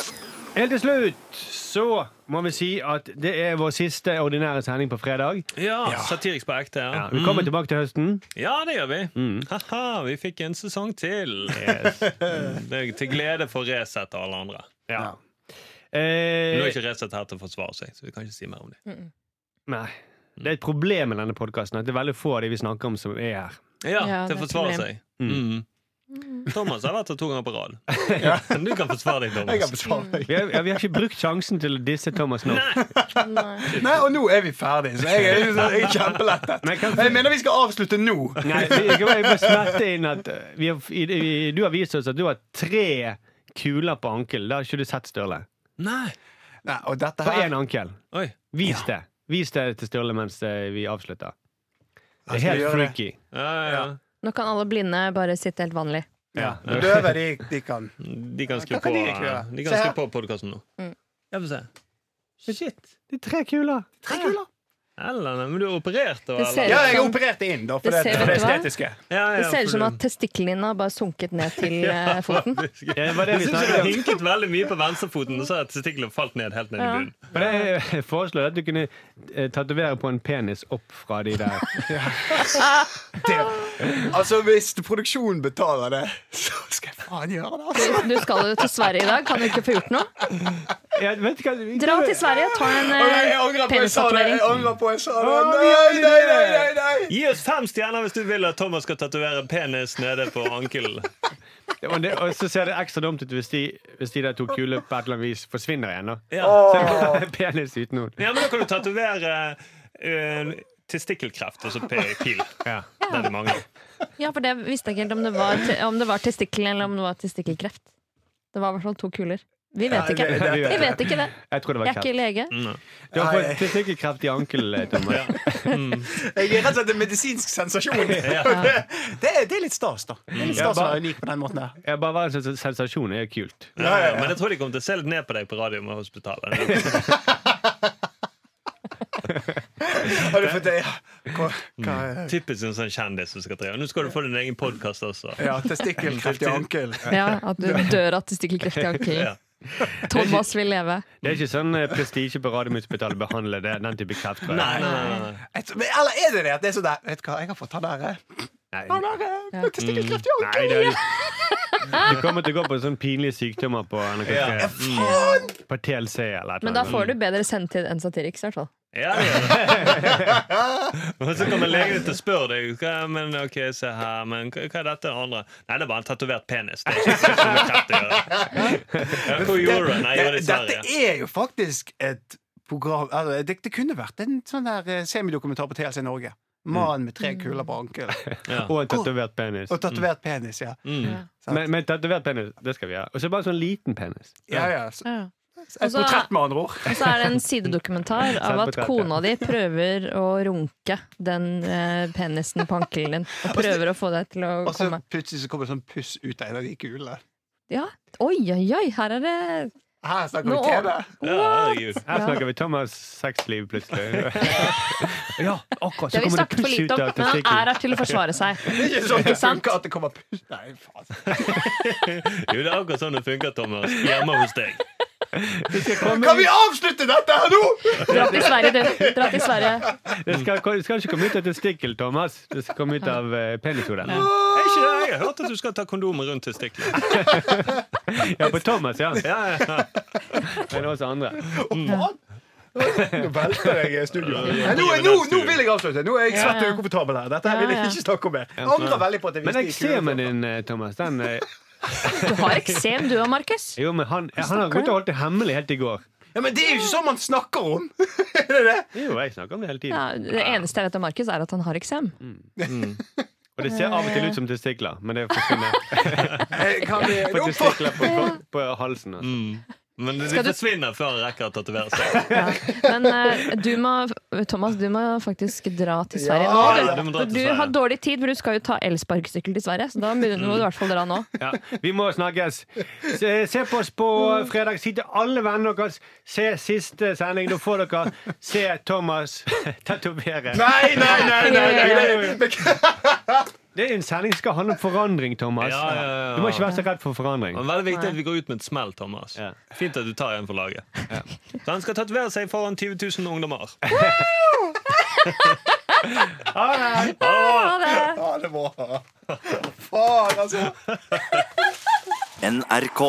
D: Helt til slutt så må vi si at det er vår siste ordinære sending på fredag.
E: Ja, satiriks på ekte.
D: Ja,
E: Ja,
D: vi kommer tilbake til høsten.
E: ja det gjør vi.
D: Mm.
E: Haha, vi fikk en sesong til. Det er til glede for Resett og alle andre.
D: Ja.
B: Ja.
E: Nå er
D: Eh,
E: ikke Resett her til å forsvare seg, så vi kan ikke si mer om det.
D: nei. Det er et problem med denne podkasten at det er veldig få av de vi snakker om, som er her.
E: Ja,
C: Ja,
E: til
C: det
E: å forsvare seg.
D: Mm.
E: Mm. Thomas har vært her to ganger på rad. [laughs] Du kan forsvare deg,
B: Jeg kan
E: Thomas.
B: besvare deg.
D: Vi har, ja, vi har ikke brukt sjansen til å disse Thomas nå.
C: Nei.
B: Nei, og nå er vi ferdig, så jeg jeg, jeg er kjempelettet.
D: Men
B: Jeg mener vi skal avslutte nå.
D: Nei, vi- jeg må smette inn at eh, vi har, i, i, Du har vist oss at du har tre kuler på ankel. Det har ikke du sett, Sturle.
E: Nei.
B: Nei, og dette
D: På
B: her
D: én ankel.
E: Oi.
D: Vis det. Vis det til Sturle mens eh, vi avslutter. Det er helt freaky.
E: Ja, ja, ja.
C: Nå kan alle blinde bare sitte helt vanlig.
B: ja. Døve, de, de kan
E: De kan skru
B: kan
E: på,
B: de
E: de podkasten nå.
C: Mm.
E: Jeg får se. Shit.
D: De tre kuler.
B: Tre kuler.
E: Ellen, men du er operert, da?
C: Ser?
B: Ja, jeg
C: som-
B: opererte inn, da, for
C: Det
B: det, det estetiske.
E: Ja, ja,
C: Det ser ut som at testiklene dine har bare sunket ned til [laughs] ja, foten.
E: Faktisk.
D: Ja, det det
E: Jeg syns du
D: om.
E: hinket veldig mye på venstrefoten, og så har testiklene falt ned helt ned i bunnen.
D: For det jeg foreslår at du kunne eh, tatovere på en penis opp fra de der. [laughs]
B: Det. Altså, hvis produksjonen betaler det, så skal jeg faen gjøre det. Altså.
C: Du skal jo til Sverige i dag. Kan du ikke få gjort noe?
D: Jeg vet ikke, jeg...
C: Dra til Sverige, ta en
B: Og jeg
C: eh,
B: angrer på jeg sa det. Jeg angrer på jeg sa det. Nei, nei, nei, nei, nei.
E: Gi oss fem stjerner hvis du vil at Thomas skal tatovere penis nede på ankelen.
D: Det, og så ser det ekstra dumt ut hvis de, hvis de der to kulene på et eller annet vis forsvinner igjen. da.
E: Ja.
D: Så det bare penis uten noen.
E: ja, men da kan du tatovere uh, testikkelkreft, altså p- pil. [laughs]
D: Ja.
E: Den de mangler.
C: Ja, for det visste jeg ikke helt om det var, om det var testikkel eller om det var testikkelkreft. Det var i hvert fall to kuler. Vi vet ikke.
B: det- det-
C: Vi vet ikke det.
D: Jeg tror det var
C: Jeg er ikke lege.
E: Mm.
D: Du har fått testikkelkreft i ankelen, Thomas.
B: Jeg er rett og slett en medisinsk sensasjon. [laughs] Det, er, det er litt stas, da. Det er litt stas å være unik på den måten her.
D: Ja, bare være en sens- sensasjon er kult.
E: Ja, ja, Men jeg tror de kommer til å se litt ned på deg på Radiumhospitalet. [laughs]
B: Har du fått det? Ja. Hva, hva,
E: Typisk en sånn kjendis som skal drive. Nå skal du få din egen podkast også.
B: ja, testikkelkreft i ankel. [laughs]
C: Ja, At du dør av testikkelkreft i ankel
E: Ja.
C: Thomas vil leve.
D: Det er ikke sånn eh, prestisje på Radiumhospitalet å behandle det, den type kreft.
E: Nei, nei, nei, nei.
B: Eller er det det at det er sånn der Vet du hva, jeg har fått han der eh,
D: Nei.
B: Han der eh, med testikkelkreft i
D: Nei,
B: ankel.
D: det er, du kommer til å gå på sånne pinlige sykdommer på, NRK3,
E: Ja.
B: Mm.
D: på TLC eller et
C: Men da får du bedre sendtid enn Satiriks, i hvert fall.
E: Ja, det gjør det. [laughs] Og så kommer legen til å spørre deg hva, men ok, se her, men hva, hva er dette andre? Nei, det er bare en tatovert penis. Det er ikke kreft å gjøre. Hvor gjorde du? Nei, jeg gjorde det i
B: Dette er jo faktisk et program altså, det, det kunne vært en sånn der eh, semidokumentar på TLC Norge. Mannen med tre kuler på ankelen.
E: Ja. [laughs]
D: Og en tatovert penis.
B: Og tatovert penis, ja.
E: Mm.
D: Men, men tatovert penis, det skal vi gjøre. Og så bare sånn liten penis.
B: ja, ja. Så,
C: Ja.
B: Et portrett, med andre ord.
C: Og så er det en sidedokumentar [laughs] av at kona di prøver å runke den eh, penisen på ankelen din. Og prøver å få deg til å komme.
B: Og så plutselig så kommer det sånn puss ut av en av de kulene.
C: Ja. Oi, oi, oi, her er det
B: Her snakker
C: Nå-
B: vi TV.
E: Ja.
D: Her snakker vi Thomas sexliv, plutselig. [laughs] ja, akkurat.
C: Det har vi snakket for lite om, men han er her til å forsvare seg. [laughs]
B: Det er ikke sånn det
C: sant?
B: funker at det kommer puss Nei, faen.
E: Jo, det er akkurat sånn det funker, Thomas. Hjemme hos deg.
B: Kan vi avslutte dette her nå?!
C: Dra til Sverige, du. Dra til Sverige.
D: Det skal, det skal ikke komme ut av testikkel, Thomas. Det skal komme ut av uh, penishodet.
E: Ja. ikke det? Jeg har hørt at du skal ta kondomer rundt testiklene. [laughs]
D: Ja, på Thomas, ja.
E: Ja, ja. [laughs]
D: Men også andre.
B: Mm. Nå velter jeg studioet. Nå, nå, nå vil jeg avslutte. Nå er jeg svett og ukomfortabel her. Dette her vil jeg ikke snakke om mer. Angrer veldig på at jeg
D: Men
B: visste Men
D: eksemen din, eh, Thomas, den eh,
C: Du har eksem, du og Markus.
D: Jo, men han, han har gått og holdt det hemmelig helt i går.
B: Ja, Men det er jo ikke sånn man snakker om! [laughs] er det det?
D: Jo, jeg snakker om det hele tiden.
C: Ja, det eneste jeg vet om Markus, er at han har eksem.
D: Og det ser av og til ut som testikler, men det forsvinner [laughs]
B: Eh, Kan vi [laughs]
D: på testikler på, på, på halsen. Altså.
E: Mm. Men de
C: Skal du-
E: forsvinner før jeg rekker å tatovere seg. [laughs]
C: Ja. Men eh, du må, Thomas, du må faktisk dra til Sverige
B: Ja,
C: nå. Du,
E: du må dra til
C: du
E: Sverige.
C: har dårlig tid, for du skal jo ta elsparkesykkel til Sverige. Så da må du i hvert fall dra nå.
D: Ja, vi må snakkes. Se, se på oss på fredag. Si til alle vennene deres se siste sending. Da får dere se Thomas [laughs] tatovere.
B: Nei, nei, nei! nei, nei, nei.
D: Det er en sending som skal handle om forandring, Thomas.
E: Ja, ja, ja.
D: Du må ikke være så redd for forandring.
E: Men veldig viktig at vi går ut med et smell, Thomas.
D: Ja.
E: Fint at du tar en for laget. [laughs] Så han skal tatovere seg foran 20 000 ungdommer. [laughs]
C: Ha det!
B: Ha det bra. Faen, altså. [laughs]
A: NRK.